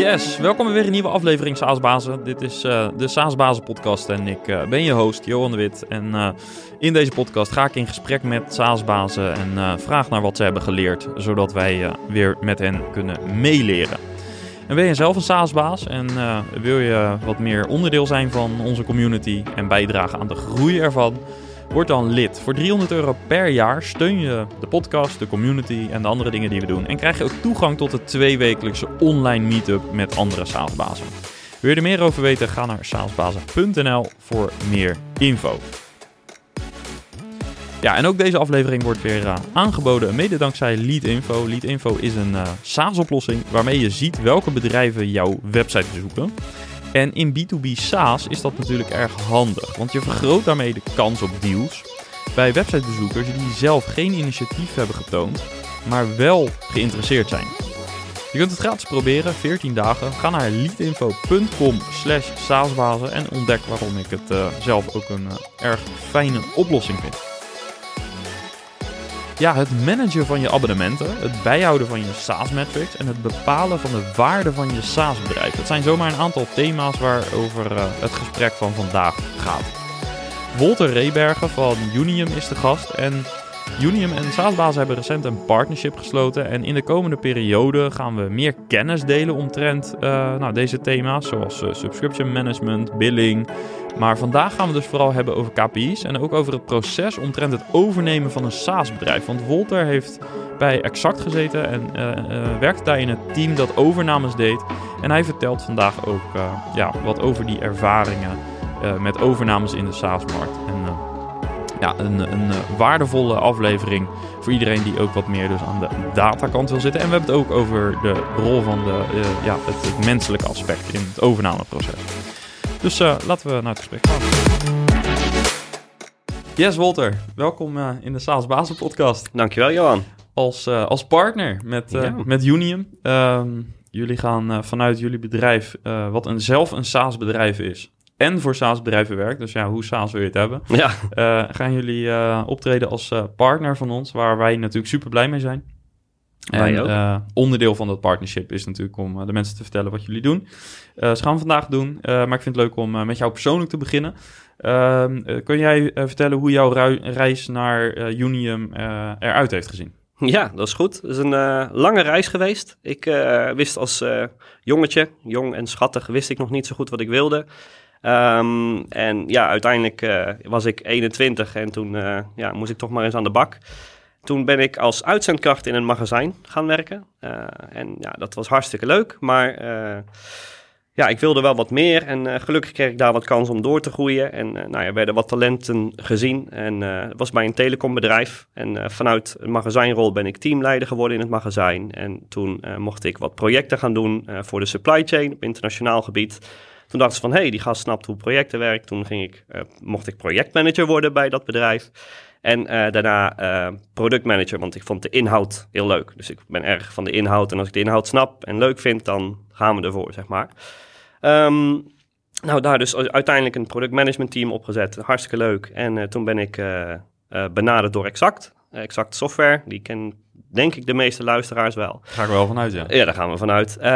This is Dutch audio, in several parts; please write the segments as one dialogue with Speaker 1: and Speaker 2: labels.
Speaker 1: Yes, welkom bij weer een nieuwe aflevering Saasbazen. Dit is uh, de Saasbazen podcast en ik uh, ben je host Johan de Wit. En uh, in deze podcast ga ik in gesprek met Saasbazen en vraag naar wat ze hebben geleerd, zodat wij weer met hen kunnen meeleren. En ben je zelf een SaaS-baas en wil je wat meer onderdeel zijn van onze community en bijdragen aan de groei ervan? Word dan lid. Voor 300 euro per jaar steun je de podcast, de community en de andere dingen die we doen. En krijg je ook toegang tot de tweewekelijkse online meetup met andere SaaS-bazen. Wil je er meer over weten? Ga naar saasbazen.nl voor meer info. Ja, en ook deze aflevering wordt weer uh, aangeboden, mede dankzij Leadinfo. Leadinfo is een uh, SaaS-oplossing waarmee je ziet welke bedrijven jouw website bezoeken. En in B2B SaaS is dat natuurlijk erg handig, want je vergroot daarmee de kans op deals bij websitebezoekers die zelf geen initiatief hebben getoond, maar wel geïnteresseerd zijn. Je kunt het gratis proberen, 14 dagen. Ga naar leadinfo.com slash saasbazen en ontdek waarom ik het uh, zelf ook een uh, erg fijne oplossing vind. Ja, het managen van je abonnementen, het bijhouden van je SaaS-metrics en het bepalen van de waarde van je SaaS-bedrijf. Dat zijn zomaar een aantal thema's waarover uh, het gesprek van vandaag gaat. Wolter Rebergen van Unium is de gast en Unium en SaaSbazen hebben recent een partnership gesloten en in de komende periode gaan we meer kennis delen omtrent uh, nou, deze thema's zoals uh, subscription management, billing, maar vandaag gaan we dus vooral hebben over KPI's en ook over het proces omtrent het overnemen van een SaaS-bedrijf. Want Wolter heeft bij Exact gezeten en uh, werkte daar in het team dat overnames deed. En hij vertelt vandaag ook uh, ja, wat over die ervaringen met overnames in de SaaS-markt. En ja, een, een waardevolle aflevering voor iedereen die ook wat meer dus aan de datakant wil zitten. En we hebben het ook over de rol van de, ja, het menselijke aspect in het overnameproces. Dus uh, laten we naar het gesprek gaan. Yes, Walter. Welkom uh, in de SaaS Bazen podcast.
Speaker 2: Dankjewel, Johan.
Speaker 1: Als, uh, als partner met, ja. met Unium. Um, jullie gaan vanuit jullie bedrijf, wat een, zelf een SaaS bedrijf is, en voor SaaS bedrijven werkt, dus ja, hoe SaaS wil je het hebben,
Speaker 2: ja.
Speaker 1: gaan jullie optreden als partner van ons, waar wij natuurlijk super blij mee zijn. En uh, onderdeel van dat partnership is natuurlijk om uh, de mensen te vertellen wat jullie doen. Uh, ze gaan we vandaag doen, maar ik vind het leuk om met jou persoonlijk te beginnen. Ehm, kun jij vertellen hoe jouw reis naar Unium eruit heeft gezien?
Speaker 2: Ja, dat is goed. Het is een lange reis geweest. Ik wist als jongetje, jong en schattig, wist ik nog niet zo goed wat ik wilde. Um, en ja, uiteindelijk was ik 21 en toen ja, moest ik toch maar eens aan de bak. Toen ben ik als uitzendkracht in een magazijn gaan werken. Uh, en ja, dat was hartstikke leuk. Maar uh, ja, ik wilde wel wat meer. En uh, gelukkig kreeg ik daar wat kans om door te groeien. En nou ja, werden wat talenten gezien. En was bij een telecombedrijf. En vanuit een magazijnrol ben ik teamleider geworden in het magazijn. En toen mocht ik wat projecten gaan doen voor de supply chain op internationaal gebied. Toen dachten ze van, hé, hey, die gast snapt hoe projecten werken. Toen ging ik, mocht ik projectmanager worden bij dat bedrijf. En uh, daarna uh, productmanager, want ik vond de inhoud heel leuk. Dus ik ben erg van de inhoud. En als ik de inhoud snap en leuk vind, dan gaan we ervoor, zeg maar. Um, nou, daar dus uiteindelijk een productmanagement team opgezet. Hartstikke leuk. En uh, toen ben ik benaderd door Exact. Exact Software, die ken denk ik de meeste luisteraars wel.
Speaker 1: Daar ga ik wel vanuit, ja.
Speaker 2: Ja, daar gaan we vanuit. Uh,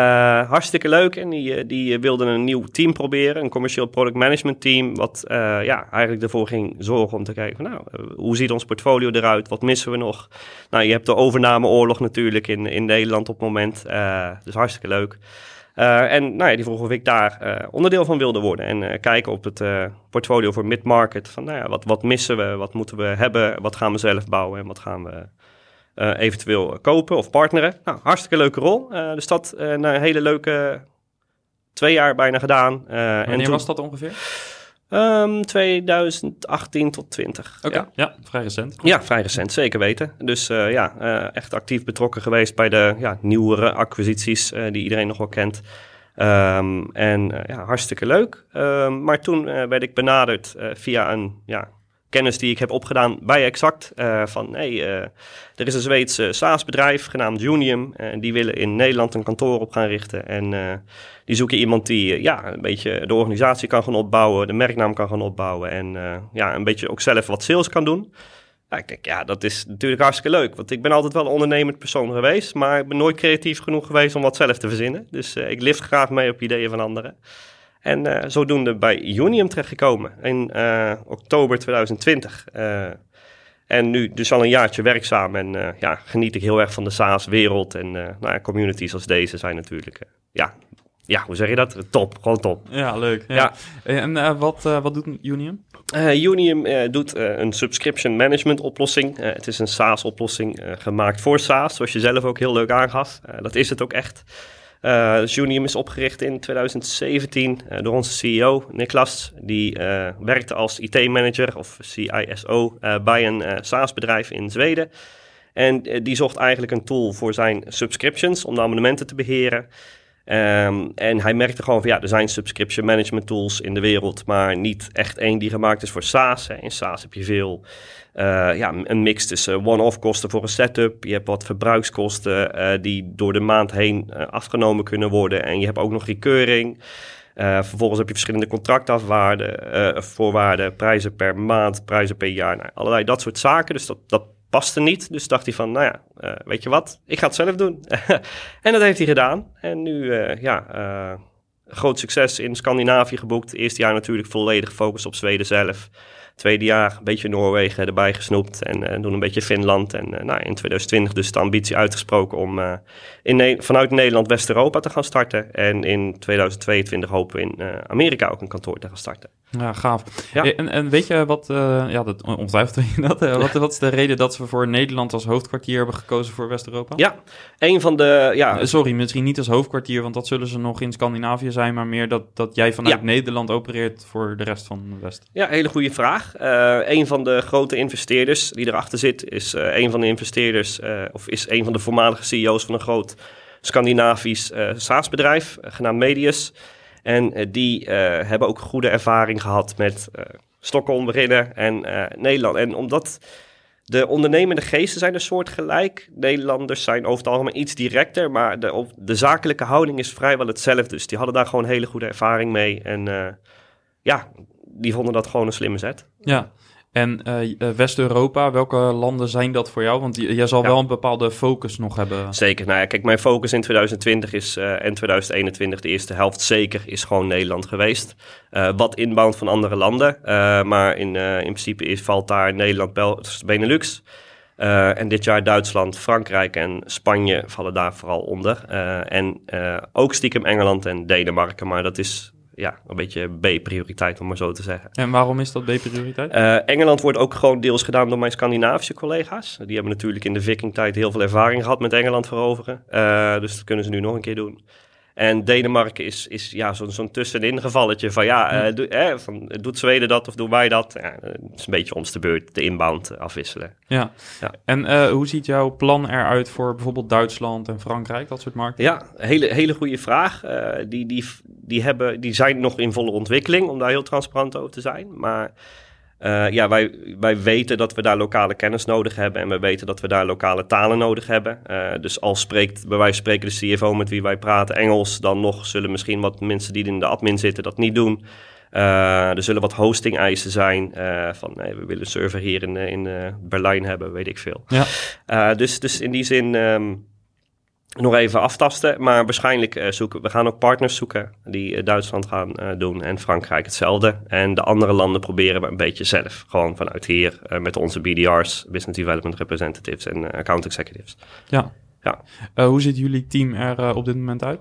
Speaker 2: hartstikke leuk. En die, die wilden een nieuw team proberen. Een commercieel product management team. Wat uh, ja, eigenlijk ervoor ging zorgen om te kijken van nou, hoe ziet ons portfolio eruit? Wat missen we nog? Nou, je hebt de overnameoorlog natuurlijk in, in Nederland op het moment. Uh, dus hartstikke leuk. Uh, en nou ja, die vroeg of ik daar uh, onderdeel van wilde worden. En uh, kijken op het portfolio voor mid-market. Van nou ja, wat, wat missen we? Wat moeten we hebben? Wat gaan we zelf bouwen? En wat gaan we eventueel kopen of partneren. Nou, hartstikke leuke rol. Dus dat uh, na een hele leuke twee jaar bijna gedaan.
Speaker 1: Wanneer en toen, was dat ongeveer?
Speaker 2: Um, 2018 tot 20.
Speaker 1: Oké, okay. ja. ja. vrij recent.
Speaker 2: Ja, vrij recent, zeker weten. Dus ja, echt actief betrokken geweest bij de ja, nieuwere acquisities die iedereen nog wel kent. Um, en ja, hartstikke leuk. Um, maar toen werd ik benaderd via een ja, kennis die ik heb opgedaan bij Exact. Uh, van hey, uh, er is een Zweedse SaaS-bedrijf genaamd Unium. En die willen in Nederland een kantoor op gaan richten. En die zoeken iemand die ja, een beetje de organisatie kan gaan opbouwen, de merknaam kan gaan opbouwen. En ja, een beetje ook zelf wat sales kan doen. Ja, ik denk, ja, dat is natuurlijk hartstikke leuk. Want ik ben altijd wel een ondernemend persoon geweest. Maar ik ben nooit creatief genoeg geweest om wat zelf te verzinnen. Dus ik lift graag mee op ideeën van anderen. En zodoende bij Unium terechtgekomen in oktober 2020. En nu dus al een jaartje werkzaam en ja, geniet ik heel erg van de SaaS-wereld. En nou ja, communities als deze zijn natuurlijk, ja, ja, hoe zeg je dat? Top, gewoon top.
Speaker 1: Ja, leuk. Ja. En wat, wat doet Unium?
Speaker 2: Unium doet een subscription management oplossing. het is een SaaS-oplossing gemaakt voor SaaS, zoals je zelf ook heel leuk aangaf. dat is het ook echt. Uh, Junium is opgericht in 2017 uh, door onze CEO Niklas. Die uh, werkte als IT-manager of CISO bij een SaaS-bedrijf in Zweden. En die zocht eigenlijk een tool voor zijn subscriptions om de abonnementen te beheren. Um, en hij merkte gewoon van ja, er zijn subscription management tools in de wereld, maar niet echt één die gemaakt is voor SaaS. In SaaS heb je veel uh, ja, een mix tussen one-off kosten voor een setup. Je hebt wat verbruikskosten uh, die door de maand heen uh, afgenomen kunnen worden. En je hebt ook nog recurring. vervolgens heb je verschillende contractafwaarden, voorwaarden, prijzen per maand, prijzen per jaar. Nou, allerlei dat soort zaken. Dus dat, dat paste niet. Dus dacht hij van, nou ja, weet je wat, ik ga het zelf doen. en dat heeft hij gedaan. En nu, ja, groot succes in Scandinavië geboekt. Eerste jaar natuurlijk volledig gefocust op Zweden zelf. Tweede jaar een beetje Noorwegen erbij gesnoept en doen een beetje Finland. En nou, in 2020 dus de ambitie uitgesproken om in vanuit Nederland West-Europa te gaan starten. En in 2022 hopen we in Amerika ook een kantoor te gaan starten.
Speaker 1: Ja, gaaf. Ja. En, en weet je wat, ja, dat, ongetwijfeld weet je dat, wat, wat is de reden dat we voor Nederland als hoofdkwartier hebben gekozen voor West-Europa?
Speaker 2: Ja, een van de, ja...
Speaker 1: Sorry, misschien niet als hoofdkwartier, want dat zullen ze nog in Scandinavië zijn, maar meer dat, dat jij vanuit Nederland opereert voor de rest van de West.
Speaker 2: Ja, hele goede vraag. Uh, een van de grote investeerders die erachter zit, is uh, een van de investeerders, uh, of is een van de voormalige CEO's van een groot Scandinavisch SaaS-bedrijf, genaamd Medius. En die hebben ook goede ervaring gehad met Stockholm beginnen en Nederland. En omdat de ondernemende geesten zijn een soort gelijk. Nederlanders zijn over het algemeen iets directer, maar de, de zakelijke houding is vrijwel hetzelfde. Dus die hadden daar gewoon hele goede ervaring mee. En ja, die vonden dat gewoon een slimme zet.
Speaker 1: Ja, en uh, West-Europa, welke landen zijn dat voor jou? Want jij zal wel een bepaalde focus nog hebben.
Speaker 2: Zeker. Nou ja, kijk, mijn focus in 2020 is, uh, en 2021, de eerste helft zeker, is gewoon Nederland geweest. wat inbound van andere landen. maar in, in principe is, valt daar Nederland, Bel Benelux. en dit jaar Duitsland, Frankrijk en Spanje vallen daar vooral onder. en ook stiekem Engeland en Denemarken. Maar dat is ja, een beetje B-prioriteit, om maar zo te zeggen.
Speaker 1: En waarom is dat B-prioriteit?
Speaker 2: Uh, Engeland wordt ook gewoon deels gedaan door mijn Scandinavische collega's. Die hebben natuurlijk in de Viking-tijd heel veel ervaring gehad met Engeland veroveren. Uh, dus dat kunnen ze nu nog een keer doen. En Denemarken is, is ja, zo'n zo'n tussenin gevalletje van ja, uh, eh, van, doet Zweden dat of doen wij dat? Ja, het is een beetje ons de beurt, de inbound afwisselen.
Speaker 1: Ja, ja. en uh, hoe ziet jouw plan eruit voor bijvoorbeeld Duitsland en Frankrijk, dat soort markten?
Speaker 2: Ja, hele, hele goede vraag. Uh, die, die, die, hebben, die zijn nog in volle ontwikkeling, om daar heel transparant over te zijn. Maar uh, ja, wij, wij weten dat we daar lokale kennis nodig hebben en we weten dat we daar lokale talen nodig hebben. Uh, dus als spreekt bij wijze van spreken de CFO met wie wij praten Engels, dan nog zullen misschien wat mensen die in de admin zitten dat niet doen. Uh, er zullen wat hosting eisen zijn van nee, we willen een server hier in, in Berlijn hebben, weet ik veel. Ja. dus, dus in die zin... Um, nog even aftasten. Maar waarschijnlijk uh, zoeken we gaan ook partners zoeken die uh, Duitsland gaan uh, doen en Frankrijk hetzelfde. En de andere landen proberen we een beetje zelf. Gewoon vanuit hier met onze BDR's, Business Development Representatives en Account Executives.
Speaker 1: Ja. ja. hoe ziet jullie team er op dit moment uit?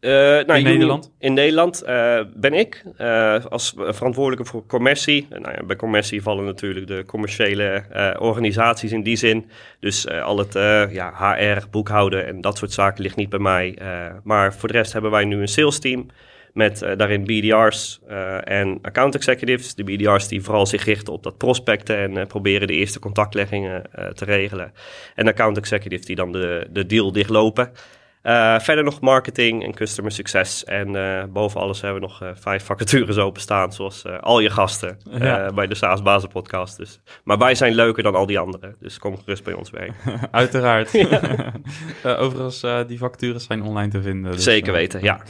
Speaker 2: Uh, nou, in Nederland? In Nederland uh, ben ik uh, als verantwoordelijke voor commercie. Nou ja, bij commercie vallen natuurlijk de commerciële organisaties in die zin. Dus al het ja, HR, boekhouden en dat soort zaken ligt niet bij mij. maar voor de rest hebben wij nu een sales team met daarin BDR's en account executives. De BDR's die vooral zich richten op dat prospecten en proberen de eerste contactleggingen te regelen. En account executives die dan de, de deal dichtlopen. Uh, verder nog marketing en customer succes. En uh, boven alles hebben we nog uh, vijf vacatures openstaan, zoals al je gasten ja. bij de SaaS Bazen podcast. Dus. Maar wij zijn leuker dan al die anderen, dus kom gerust bij ons werken.
Speaker 1: Uiteraard. Overigens, die vacatures zijn online te vinden.
Speaker 2: Dus, Zeker weten, ja.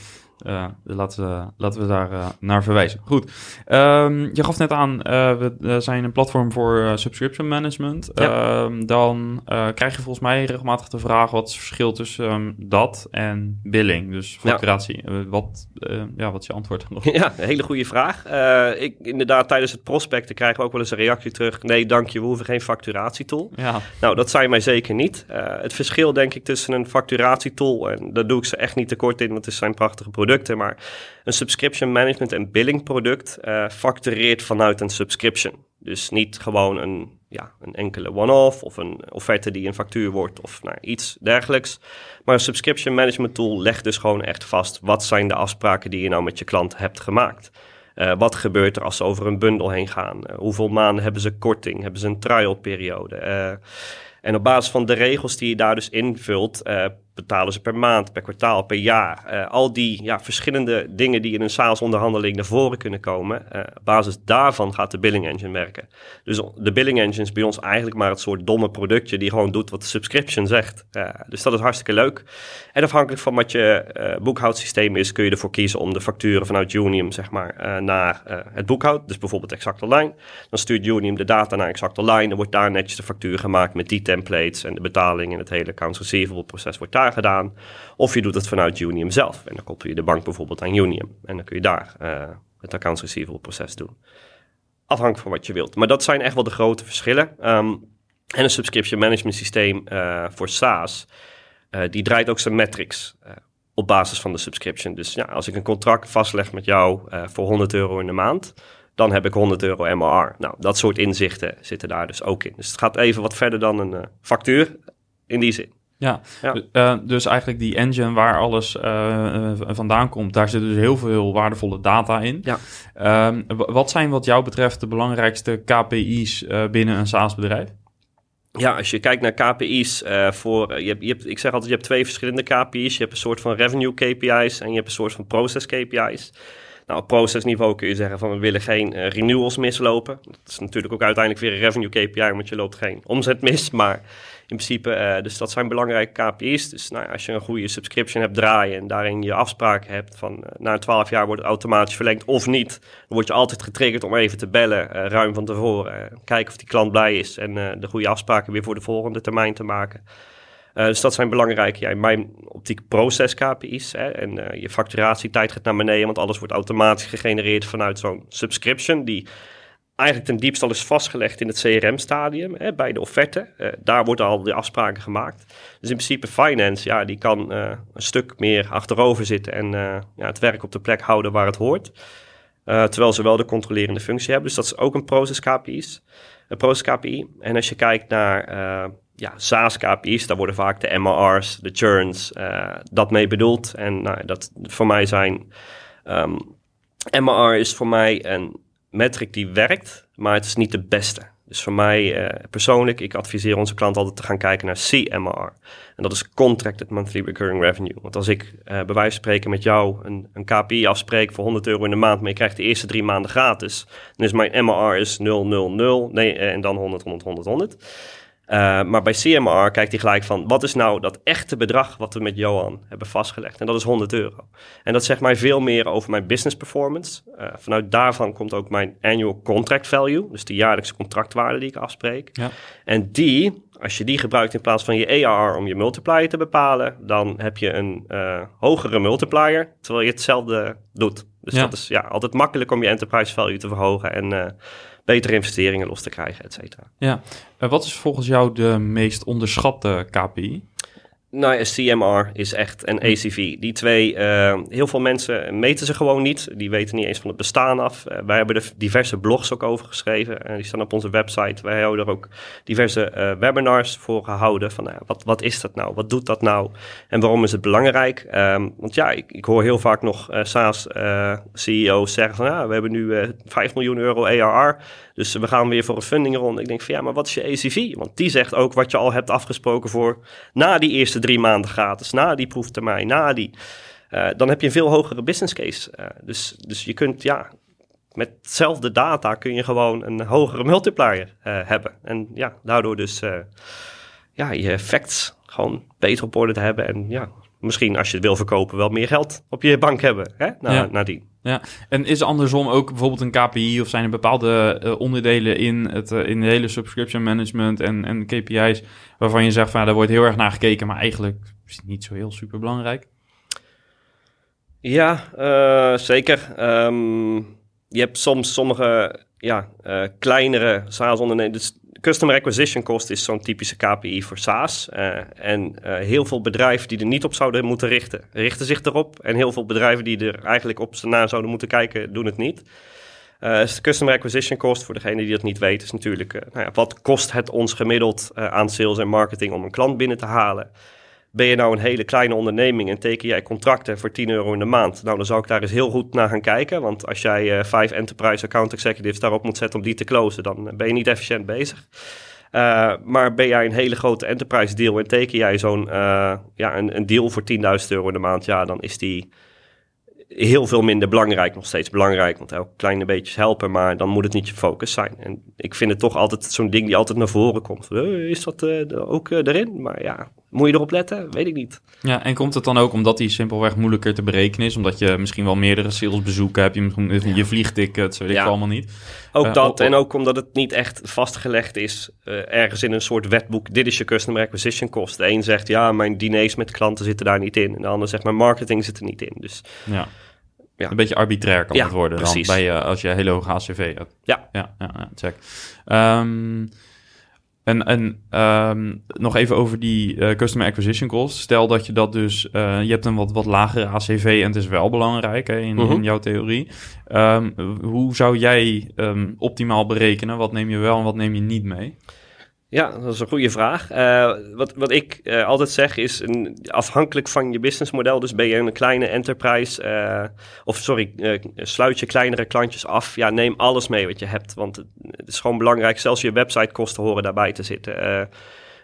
Speaker 1: Uh, laten, we, laten we daar uh, naar verwijzen. Goed. Um, je gaf net aan, uh, we zijn een platform voor subscription management. Ja. Um, dan krijg je volgens mij regelmatig de vraag... wat is het verschil tussen um, dat en billing? Dus facturatie. Ja. wat, ja, wat is je antwoord nog?
Speaker 2: Ja, een hele goede vraag. ik, inderdaad, tijdens het prospecten krijgen we ook wel eens een reactie terug... nee, dank je, we hoeven geen facturatietool. Ja. Nou, dat zijn wij zeker niet. het verschil, denk ik, tussen een facturatietool... en daar doe ik ze echt niet tekort in, want het zijn prachtige producten maar een subscription management en billing product uh, factureert vanuit een subscription. Dus niet gewoon een, ja, een enkele one-off of een offerte die een factuur wordt of nou, iets dergelijks. Maar een subscription management tool legt dus gewoon echt vast wat zijn de afspraken die je nou met je klant hebt gemaakt. Uh, wat gebeurt er als ze over een bundel heen gaan? Uh, hoeveel maanden hebben ze korting? Hebben ze een trial periode? en op basis van de regels die je daar dus invult, betalen ze per maand, per kwartaal, per jaar. Uh, al die ja, verschillende dingen die in een salesonderhandeling naar voren kunnen komen. Uh, op basis daarvan gaat de billing engine werken. Dus de billing engine is bij ons eigenlijk maar het soort domme productje die gewoon doet wat de subscription zegt. Uh, dus dat is hartstikke leuk. En afhankelijk van wat je boekhoudsysteem is, kun je ervoor kiezen om de facturen vanuit Unium zeg maar, naar het boekhoud. Dus bijvoorbeeld Exact Online. Dan stuurt Unium de data naar Exact Online. Dan wordt daar netjes de factuur gemaakt met die templates en de betaling en het hele accounts receivable proces wordt daar gedaan. Of je doet het vanuit Unium zelf. En dan koppel je de bank bijvoorbeeld aan Unium. En dan kun je daar uh, het accounts receivable proces doen. Afhankelijk van wat je wilt. Maar dat zijn echt wel de grote verschillen. Um, en een subscription management systeem uh, voor SaaS, uh, die draait ook zijn metrics op basis van de subscription. Dus ja, als ik een contract vastleg met jou voor 100 euro in de maand, dan heb ik 100 euro MRR. Nou, dat soort inzichten zitten daar dus ook in. Dus het gaat even wat verder dan een factuur in die zin.
Speaker 1: Ja, uh, dus eigenlijk die engine waar alles uh, vandaan komt, daar zit dus heel veel waardevolle data in. Ja. Uh, wat zijn wat jou betreft de belangrijkste KPI's binnen een SaaS-bedrijf?
Speaker 2: Ja, als je kijkt naar KPI's voor, je hebt, je hebt, ik zeg altijd, je hebt twee verschillende KPI's. Je hebt een soort van revenue KPI's en je hebt een soort van process KPI's. Nou, op procesniveau kun je zeggen van we willen geen renewals mislopen. Dat is natuurlijk ook uiteindelijk weer een revenue KPI, want je loopt geen omzet mis, maar principe, uh, dus dat zijn belangrijke KPI's. Dus nou, als je een goede subscription hebt draaien en daarin je afspraken hebt van uh, na 12 jaar wordt het automatisch verlengd of niet, dan word je altijd getriggerd om even te bellen, uh, ruim van tevoren. kijken of die klant blij is en de goede afspraken weer voor de volgende termijn te maken. dus dat zijn belangrijke, ja, in mijn optiek proces KPI's. Hè, en je facturatietijd gaat naar beneden, want alles wordt automatisch gegenereerd vanuit zo'n subscription die eigenlijk ten diepste al is vastgelegd in het CRM-stadium, bij de offerte. Uh, daar worden al de afspraken gemaakt. Dus in principe finance, ja, die kan uh, een stuk meer achterover zitten en uh, ja, het werk op de plek houden waar het hoort. terwijl ze wel de controlerende functie hebben. Dus dat is ook een proces KPI's. Een proces KPI. En als je kijkt naar ja, SaaS KPI's, daar worden vaak de MRR's, de churns, dat mee bedoeld. En nou, dat voor mij zijn... Um, ehm, MRR is voor mij een metric die werkt, maar het is niet de beste. Dus voor mij uh, persoonlijk, ik adviseer onze klant altijd te gaan kijken naar CMR. En dat is Contracted Monthly Recurring Revenue. Want als ik uh, bij wijze van spreken met jou een, een KPI afspreek voor 100 euro in de maand, maar je krijgt de eerste drie maanden gratis, dan is mijn MR is 0, 0, 0, nee, uh, en dan 100, 100, 100, 100. Uh, maar bij CMR kijkt hij gelijk van, wat is nou dat echte bedrag wat we met Johan hebben vastgelegd? En dat is 100 euro. En dat zegt mij veel meer over mijn business performance. Uh, vanuit daarvan komt ook mijn annual contract value, dus de jaarlijkse contractwaarde die ik afspreek. Ja. En die, als je die gebruikt in plaats van je ARR om je multiplier te bepalen, dan heb je een uh, hogere multiplier, terwijl je hetzelfde doet. Dus ja. dat is ja, altijd makkelijk om je enterprise value te verhogen en betere investeringen los te krijgen, et cetera.
Speaker 1: Ja, uh, wat is volgens jou de meest onderschatte KPI?
Speaker 2: Nou ja, CMR is echt een ACV. Die twee, uh, heel veel mensen meten ze gewoon niet. Die weten niet eens van het bestaan af. Uh, wij hebben er diverse blogs ook over geschreven. Uh, die staan op onze website. Wij hebben er ook diverse webinars voor gehouden. Van wat, wat is dat nou? Wat doet dat nou? En waarom is het belangrijk? Um, want ja, ik, ik, hoor heel vaak nog SaaS CEO's zeggen van... Ja, we hebben nu 5 miljoen euro ARR. Dus we gaan weer voor een funding rond. Ik denk van ja, maar wat is je ACV? Want die zegt ook wat je al hebt afgesproken voor na die eerste drie maanden gratis, na die proeftermijn, na die. Uh, dan heb je een veel hogere business case. Uh, dus, dus je kunt ja, met hetzelfde data kun je gewoon een hogere multiplier uh, hebben. En ja, daardoor dus ja, je effects gewoon beter op orde te hebben en ja, misschien als je het wil verkopen wel meer geld op je bank hebben. Hè? Na,
Speaker 1: Ja.
Speaker 2: Nadien.
Speaker 1: Ja, en is andersom ook bijvoorbeeld een KPI of zijn er bepaalde eh, onderdelen in het eh, in de hele subscription management en, en KPI's waarvan je zegt van ja, daar wordt heel erg naar gekeken, maar eigenlijk is het niet zo heel super belangrijk?
Speaker 2: Ja, eh, zeker. Ehm, je hebt soms sommige ja, kleinere SaaS-ondernemers. Dus Customer Acquisition Cost is zo'n typische KPI voor SaaS. Eh, en eh, heel veel bedrijven die er niet op zouden moeten richten, richten zich erop. En heel veel bedrijven die er eigenlijk op naar zouden moeten kijken, doen het niet. Dus de Customer Acquisition Cost, voor degene die dat niet weet, is natuurlijk... nou ja, wat kost het ons gemiddeld aan sales en marketing om een klant binnen te halen? Ben je nou een hele kleine onderneming en teken jij contracten voor 10 euro in de maand? Nou, dan zou ik daar eens heel goed naar gaan kijken. Want als jij eh, vijf enterprise account executives daarop moet zetten om die te closen, dan eh, ben je niet efficiënt bezig. Uh, maar ben jij een hele grote enterprise deal en teken jij zo'n uh, ja, een, een deal voor 10.000 euro in de maand, ja, dan is die heel veel minder belangrijk, nog steeds belangrijk, want elke kleine beetjes helpen, maar dan moet het niet je focus zijn. En ik vind het toch altijd zo'n ding die altijd naar voren komt. Uh, is dat uh, ook uh, erin? Maar ja, moet je erop letten? Weet ik niet.
Speaker 1: Ja, en komt het dan ook omdat die simpelweg moeilijker te berekenen is? Omdat je misschien wel meerdere salesbezoeken hebt, je, je vliegtickets, weet ik ja. allemaal niet.
Speaker 2: Ook dat, en ook omdat het niet echt vastgelegd is ergens in een soort wetboek. Dit is je customer acquisition cost. De een zegt, ja, mijn diners met klanten zitten daar niet in. En de ander zegt, mijn marketing zit er niet in. Dus
Speaker 1: ja. Ja. Een beetje arbitrair kan
Speaker 2: ja,
Speaker 1: het worden dan bij, uh, als je een hele hoge ACV hebt.
Speaker 2: Ja.
Speaker 1: Ja, ja, ja check. Um, en en um, nog even over die uh, customer acquisition cost. Stel dat je dat dus, uh, je hebt een wat, wat lagere ACV en het is wel belangrijk hè, in,
Speaker 2: Mhm.
Speaker 1: in jouw theorie. Um, hoe zou jij optimaal berekenen? Wat neem je wel en wat neem je niet mee?
Speaker 2: Ja, dat is een goede vraag. Uh, wat, wat ik uh, altijd zeg is, een, afhankelijk van je businessmodel, dus ben je een kleine enterprise, uh, of sorry, sluit je kleinere klantjes af, ja, neem alles mee wat je hebt. Want het, is gewoon belangrijk, zelfs je websitekosten horen daarbij te zitten.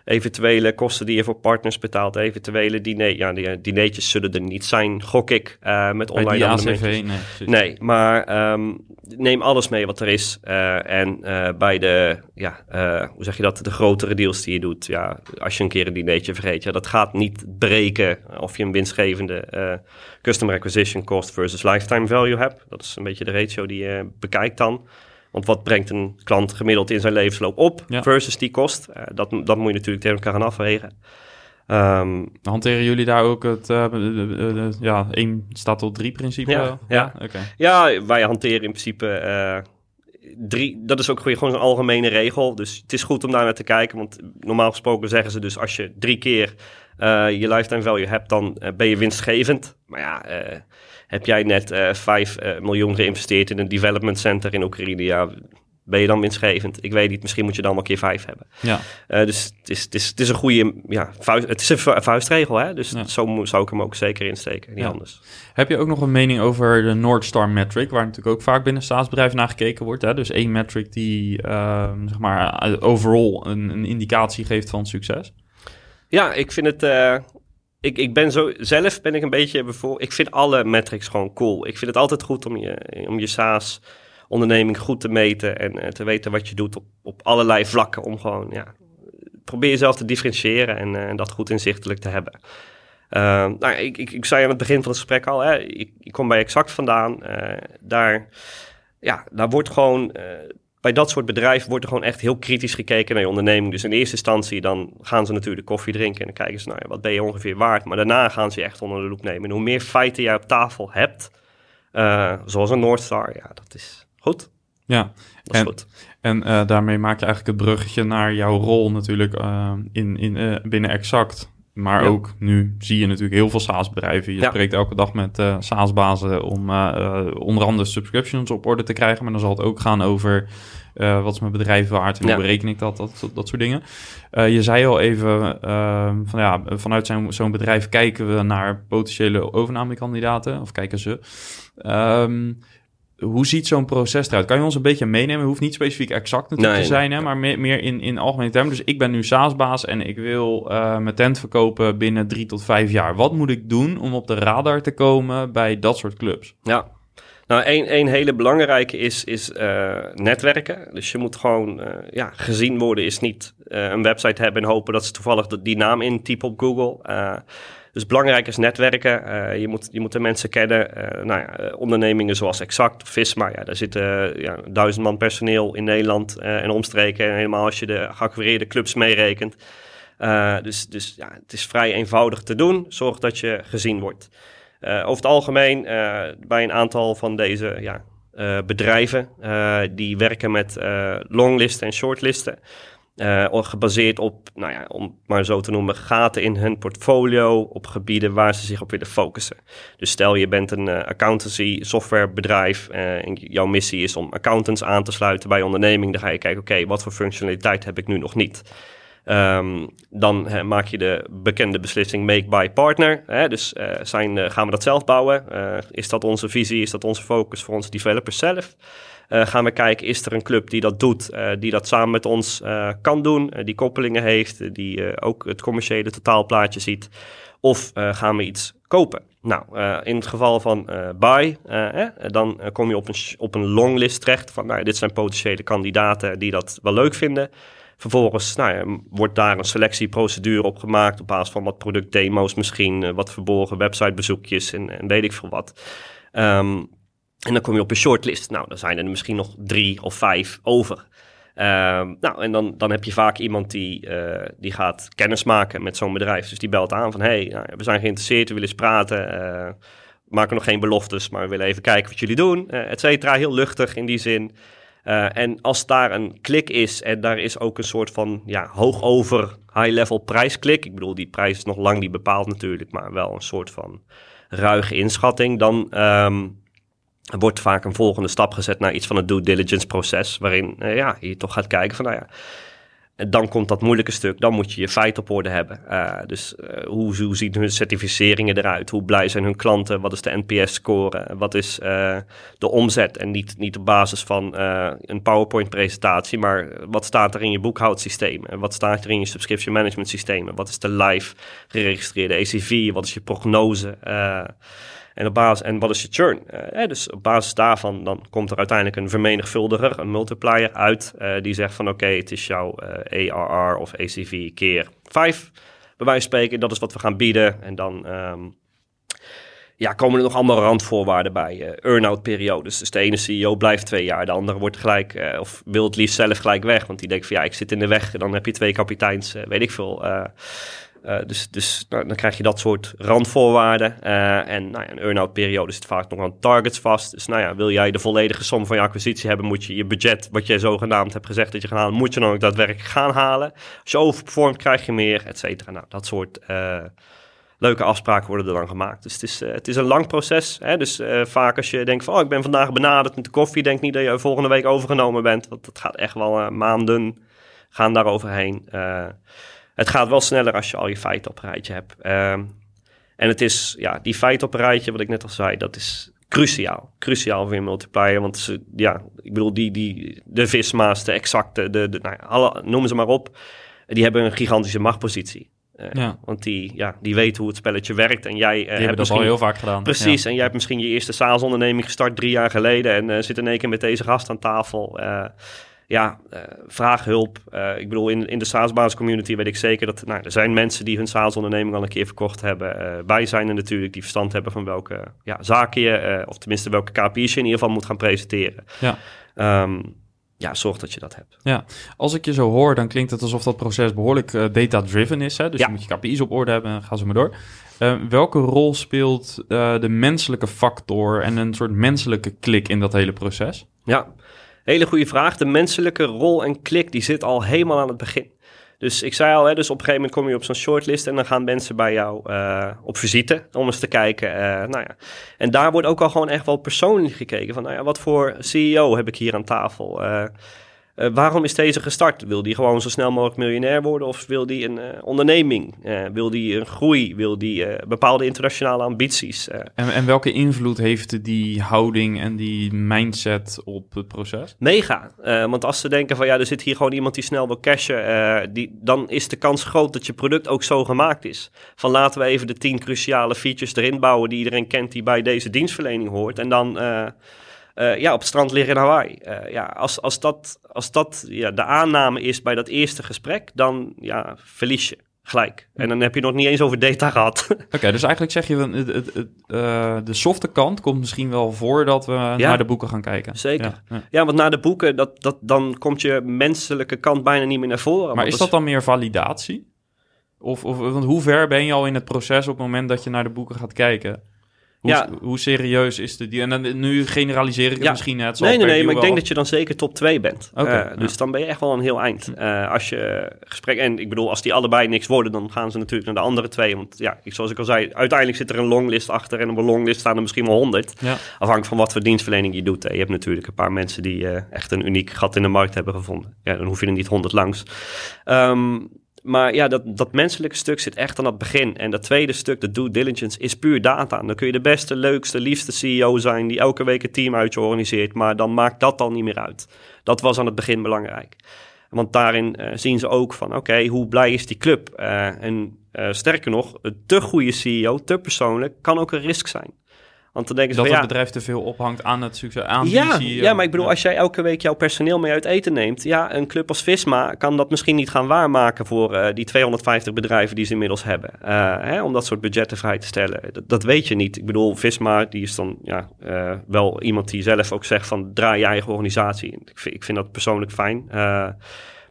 Speaker 2: Eventuele kosten die je voor partners betaalt, eventuele diner, ja, die dineetjes zullen er niet zijn, gok ik, met online
Speaker 1: ACV, nee.
Speaker 2: Nee, maar um, neem alles mee wat er is. Uh, en uh, bij de, ja, hoe zeg je dat, de grotere deals die je doet, ja, als je een keer een dinertje vergeet, ja, dat gaat niet breken of je een winstgevende customer acquisition cost versus lifetime value hebt. Dat is een beetje de ratio die je bekijkt dan. Want wat brengt een klant gemiddeld in zijn levensloop op ja. versus die kost? dat, dat moet je natuurlijk tegen elkaar gaan afwegen.
Speaker 1: Um, Hanteren jullie daar ook het uh, uh, uh, ja, 1 staat tot 3 principe?
Speaker 2: Ja, ja.
Speaker 1: ja? Okay.
Speaker 2: ja wij hanteren in principe eh, drie. Dat is ook gewoon een algemene regel. Dus het is goed om daar naar te kijken. Want normaal gesproken zeggen ze dus als je drie keer eh, je lifetime value hebt, dan eh, ben je winstgevend. Maar ja, eh, heb jij net 5 miljoen geïnvesteerd in een development center in Oekraïne? Ja, ben je dan winstgevend? Ik weet niet, misschien moet je dan wel keer vijf hebben.
Speaker 1: Ja.
Speaker 2: Uh, dus het is, het, is, het is een goede, ja, vuist, het is een vuistregel, hè? Dus ja. zo zou ik hem ook zeker insteken, niet
Speaker 1: ja.
Speaker 2: anders.
Speaker 1: Heb je ook nog een mening over de North Star metric, waar natuurlijk ook vaak binnen staatsbedrijven naar gekeken wordt? Hè? Dus één metric die, uh, zeg maar, overall een, een, indicatie geeft van succes?
Speaker 2: Ja, ik vind het... Uh, ik, ik ben zo, zelf ben ik een beetje bevoor. Ik vind alle metrics gewoon cool. Ik vind het altijd goed om je, om je SaaS onderneming goed te meten en uh, te weten wat je doet op, op allerlei vlakken. Om gewoon, ja, probeer jezelf te differentiëren en, en dat goed inzichtelijk te hebben. Uh, nou, ik, ik, ik, zei aan het begin van het gesprek al, hè, ik, ik kom bij Exact vandaan. daar, ja, daar wordt gewoon, bij dat soort bedrijven wordt er gewoon echt heel kritisch gekeken naar je onderneming. Dus in eerste instantie dan gaan ze natuurlijk koffie drinken en dan kijken ze, nou ja, wat ben je ongeveer waard? Maar daarna gaan ze je echt onder de loep nemen. En hoe meer feiten jij op tafel hebt, zoals een North Star, ja, dat is Goed.
Speaker 1: Ja,
Speaker 2: dat is
Speaker 1: en,
Speaker 2: goed.
Speaker 1: En uh, daarmee maak je eigenlijk het bruggetje naar jouw rol natuurlijk uh, in, in, binnen Exact. Maar ja. ook nu zie je natuurlijk heel veel SaaS-bedrijven. Je ja. spreekt elke dag met uh, SaaS-bazen om uh, onder andere subscriptions op orde te krijgen. Maar dan zal het ook gaan over wat is mijn bedrijf waard en hoe bereken ik dat, dat, dat soort dingen. je zei al even, van, ja, vanuit zo'n bedrijf kijken we naar potentiële overnamekandidaten. Of kijken ze. Um, hoe ziet zo'n proces eruit? Kan je ons een beetje meenemen? Hoeft niet specifiek exact natuurlijk
Speaker 2: nee,
Speaker 1: te zijn, hè, maar meer, meer in, in algemene termen. Dus ik ben nu SaaS-baas en ik wil uh, mijn tent verkopen binnen drie tot vijf jaar. Wat moet ik doen om op de radar te komen bij dat soort clubs?
Speaker 2: Ja, nou, één, één hele belangrijke is, is uh, netwerken. Dus je moet gewoon uh, ja, gezien worden, is niet een website hebben en hopen dat ze toevallig die naam intypen op Google. Dus belangrijk is netwerken. je, moet, je moet de mensen kennen. nou ja, ondernemingen zoals Exact, Visma, ja, daar zitten ja, duizend man personeel in Nederland en omstreken. En helemaal als je de geacquireerde clubs meerekent. dus dus ja, het is vrij eenvoudig te doen. Zorg dat je gezien wordt. over het algemeen, bij een aantal van deze ja, bedrijven die werken met longlisten en shortlisten. Gebaseerd op, nou ja, om maar zo te noemen, gaten in hun portfolio op gebieden waar ze zich op willen focussen. Dus stel je bent een accountancy softwarebedrijf en jouw missie is om accountants aan te sluiten bij onderneming. Dan ga je kijken, oké, wat voor functionaliteit heb ik nu nog niet? Um, dan maak je de bekende beslissing make by partner. Hè? Dus uh, zijn, uh, gaan we dat zelf bouwen? Uh, is dat onze visie? Is dat onze focus voor onze developers zelf? Gaan we kijken, is er een club die dat doet, die dat samen met ons kan doen, die koppelingen heeft, die ook het commerciële totaalplaatje ziet? Of gaan we iets kopen? Nou, in het geval van buy, dan kom je op een, op een longlist terecht van, nou, dit zijn potentiële kandidaten die dat wel leuk vinden. Vervolgens nou ja, wordt daar een selectieprocedure op gemaakt op basis van wat productdemo's misschien, wat verborgen websitebezoekjes en, en weet ik veel wat. Um, en dan kom je op een shortlist. Nou, dan zijn er misschien nog drie of vijf over. Um, nou, en dan, dan heb je vaak iemand die, uh, die gaat kennis maken met zo'n bedrijf. Dus die belt aan van, hey, nou, we zijn geïnteresseerd, we willen eens praten. Uh, maken nog geen beloftes, maar we willen even kijken wat jullie doen, uh, et cetera. Heel luchtig in die zin. En als daar een klik is en daar is ook een soort van ja, hoog over high-level prijsklik. Ik bedoel, die prijs is nog lang niet bepaald natuurlijk, maar wel een soort van ruige inschatting. Dan um, wordt vaak een volgende stap gezet naar iets van het due diligence proces. Waarin uh, ja, je toch gaat kijken van nou ja, dan komt dat moeilijke stuk, dan moet je je feit op orde hebben. Uh, dus uh, hoe, hoe zien hun certificeringen eruit? Hoe blij zijn hun klanten? Wat is de NPS-score? Wat is de omzet? En niet, niet op basis van een PowerPoint-presentatie, maar wat staat er in je boekhoudsysteem? Wat staat er in je subscription management systemen? Wat is de live geregistreerde ACV? Wat is je prognose? En, op basis, en wat is je churn? Uh, dus op basis daarvan dan komt er uiteindelijk een vermenigvuldiger, een multiplier uit, uh, die zegt van oké, het is jouw eh, ARR of ACV keer 5, bij wijze van spreken. Dat is wat we gaan bieden. En dan um, ja, komen er nog allemaal randvoorwaarden bij. Uh, earn-out periodes. Dus de ene CEO blijft twee jaar, de andere wordt gelijk, of wil het liefst zelf gelijk weg. Want die denkt van ja, ik zit in de weg. Dan heb je twee kapiteins, weet ik veel. Uh, dus dus nou, dan krijg je dat soort randvoorwaarden. Uh, en nou ja, een earn-out periode zit vaak nog aan targets vast. Dus nou ja, wil jij de volledige som van je acquisitie hebben, moet je je budget, wat jij zogenaamd hebt gezegd dat je gaat halen, moet je dan ook daadwerkelijk gaan halen. Als je overperformt, krijg je meer, et cetera. Nou, dat soort uh, leuke afspraken worden er dan gemaakt. Dus het is, het is een lang proces. Hè? Dus vaak als je denkt van, oh, ik ben vandaag benaderd met de koffie, denk niet dat je volgende week overgenomen bent. Want dat gaat echt wel maanden gaan daar overheen. Het gaat wel sneller als je al je feiten op een rijtje hebt. Um, en het is, ja, die feiten op een rijtje, wat ik net al zei, dat is cruciaal. Cruciaal voor je multiplier. Want ze, ja, ik bedoel, die, die, de visma's, de exacte, de, de, nou, alle, noem ze maar op. Die hebben een gigantische machtpositie. Uh, ja. Want die, ja, die weten hoe het spelletje werkt. En jij uh,
Speaker 1: die hebben dat al heel vaak gedaan.
Speaker 2: Precies. Ja. En jij hebt misschien je eerste SaaS-onderneming gestart drie jaar geleden. En uh, zit in één keer met deze gast aan tafel ja, uh, vraag hulp. Uh, ik bedoel, in, in de SaaS community weet ik zeker dat nou, er zijn mensen die hun SaaS-onderneming al een keer verkocht hebben. Uh, wij zijn er natuurlijk die verstand hebben van welke ja, zaken je, of tenminste welke KPI's je in ieder geval moet gaan presenteren. Ja. Um, ja, zorg dat je dat hebt.
Speaker 1: Ja, als ik je zo hoor, dan klinkt het alsof dat proces behoorlijk data-driven is. Hè? Dus ja. je moet je KPI's op orde hebben en gaan ze maar door. welke rol speelt de menselijke factor en een soort menselijke klik in dat hele proces?
Speaker 2: Ja, Hele goede vraag. De menselijke rol en klik die zit al helemaal aan het begin. Dus ik zei al, hè, dus op een gegeven moment kom je op zo'n shortlist en dan gaan mensen bij jou uh, op visite om eens te kijken. Uh, nou ja. En daar wordt ook al gewoon echt wel persoonlijk gekeken van, nou ja, wat voor CEO heb ik hier aan tafel? Uh, uh, waarom is deze gestart? Wil die gewoon zo snel mogelijk miljonair worden? Of wil die een uh, onderneming? Uh, wil die een groei? Wil die bepaalde internationale ambities?
Speaker 1: En, en, welke invloed heeft die houding en die mindset op het proces?
Speaker 2: Mega. want als ze denken van ja, er zit hier gewoon iemand die snel wil cashen, die, dan is de kans groot dat je product ook zo gemaakt is. Van laten we even de tien cruciale features erin bouwen die iedereen kent die bij deze dienstverlening hoort. En dan uh, ja, op het strand liggen in Hawaii. Uh, ja, als, als dat, als dat ja, de aanname is bij dat eerste gesprek, dan ja, verlies je. gelijk. En dan heb je nog niet eens over data gehad.
Speaker 1: Oké, dus eigenlijk zeg je, het, het, het, uh, de softe kant komt misschien wel voordat we naar de boeken gaan kijken.
Speaker 2: Zeker. Ja, ja. ja, want na de boeken, dat, dat, dan komt je menselijke kant bijna niet meer naar voren.
Speaker 1: Maar is dat dan meer validatie? Of, of want hoe ver ben je al in het proces op het moment dat je naar de boeken gaat kijken? Hoe, ja. hoe serieus is de die? En nu generaliseer ik het misschien net.
Speaker 2: Nee, nee, nee, maar ik denk dat je dan zeker top 2 bent. Okay, uh, dus dan ben je echt wel een heel eind. Uh, als je gesprek, en ik bedoel, als die allebei niks worden, dan gaan ze natuurlijk naar de andere twee. Want ja, zoals ik al zei, uiteindelijk zit er een longlist achter. En op een longlist staan er misschien wel 100. Ja. Afhankelijk van wat voor dienstverlening je doet. Je hebt natuurlijk een paar mensen die uh, echt een uniek gat in de markt hebben gevonden. Ja, dan hoef je er niet 100 langs. Um, maar ja, dat, dat menselijke stuk zit echt aan het begin. En dat tweede stuk, de due diligence, is puur data. Dan kun je de beste, leukste, liefste CEO zijn die elke week een team uit je organiseert. Maar dan maakt dat dan niet meer uit. Dat was aan het begin belangrijk. Want daarin uh, zien ze ook van, oké, hoe blij is die club? Uh, en uh, sterker nog, een te goede CEO, te persoonlijk, kan ook een risk zijn.
Speaker 1: Want dan denken ze
Speaker 2: dat
Speaker 1: van, het bedrijf te veel ophangt aan het succes, aan
Speaker 2: ja,
Speaker 1: die
Speaker 2: Ja, maar ik bedoel, als jij elke week jouw personeel mee uit eten neemt... ja, een club als Visma kan dat misschien niet gaan waarmaken... voor uh, die 250 bedrijven die ze inmiddels hebben. Uh, hè, om dat soort budgetten vrij te stellen. Dat, dat, weet je niet. Ik bedoel, Visma, die is dan ja, uh, wel iemand die zelf ook zegt van... draai je eigen organisatie. Ik vind, ik vind dat persoonlijk fijn.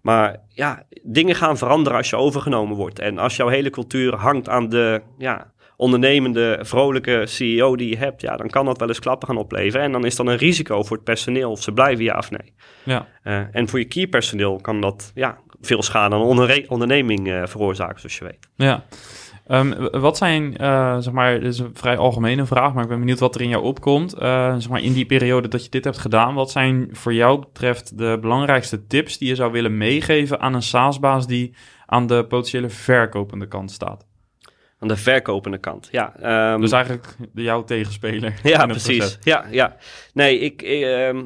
Speaker 2: maar ja, dingen gaan veranderen als je overgenomen wordt. En als jouw hele cultuur hangt aan de... Ja, ondernemende, vrolijke CEO die je hebt, ja, dan kan dat wel eens klappen gaan opleveren. En dan is dan een risico voor het personeel of ze blijven ja of nee. Ja. Uh, en voor je key personeel kan dat ja, veel schade aan onder onderneming uh, veroorzaken, zoals je weet.
Speaker 1: Ja. Um, wat zijn, uh, zeg maar, dit is een vrij algemene vraag, maar ik ben benieuwd wat er in jou opkomt. zeg maar, in die periode dat je dit hebt gedaan, wat zijn voor jou betreft de belangrijkste tips die je zou willen meegeven aan een SaaS-baas die aan de potentiële verkopende kant staat?
Speaker 2: Aan de verkopende kant. Ja,
Speaker 1: um, dus eigenlijk jouw tegenspeler.
Speaker 2: Ja, precies. Ja, ja. Nee, ik, um,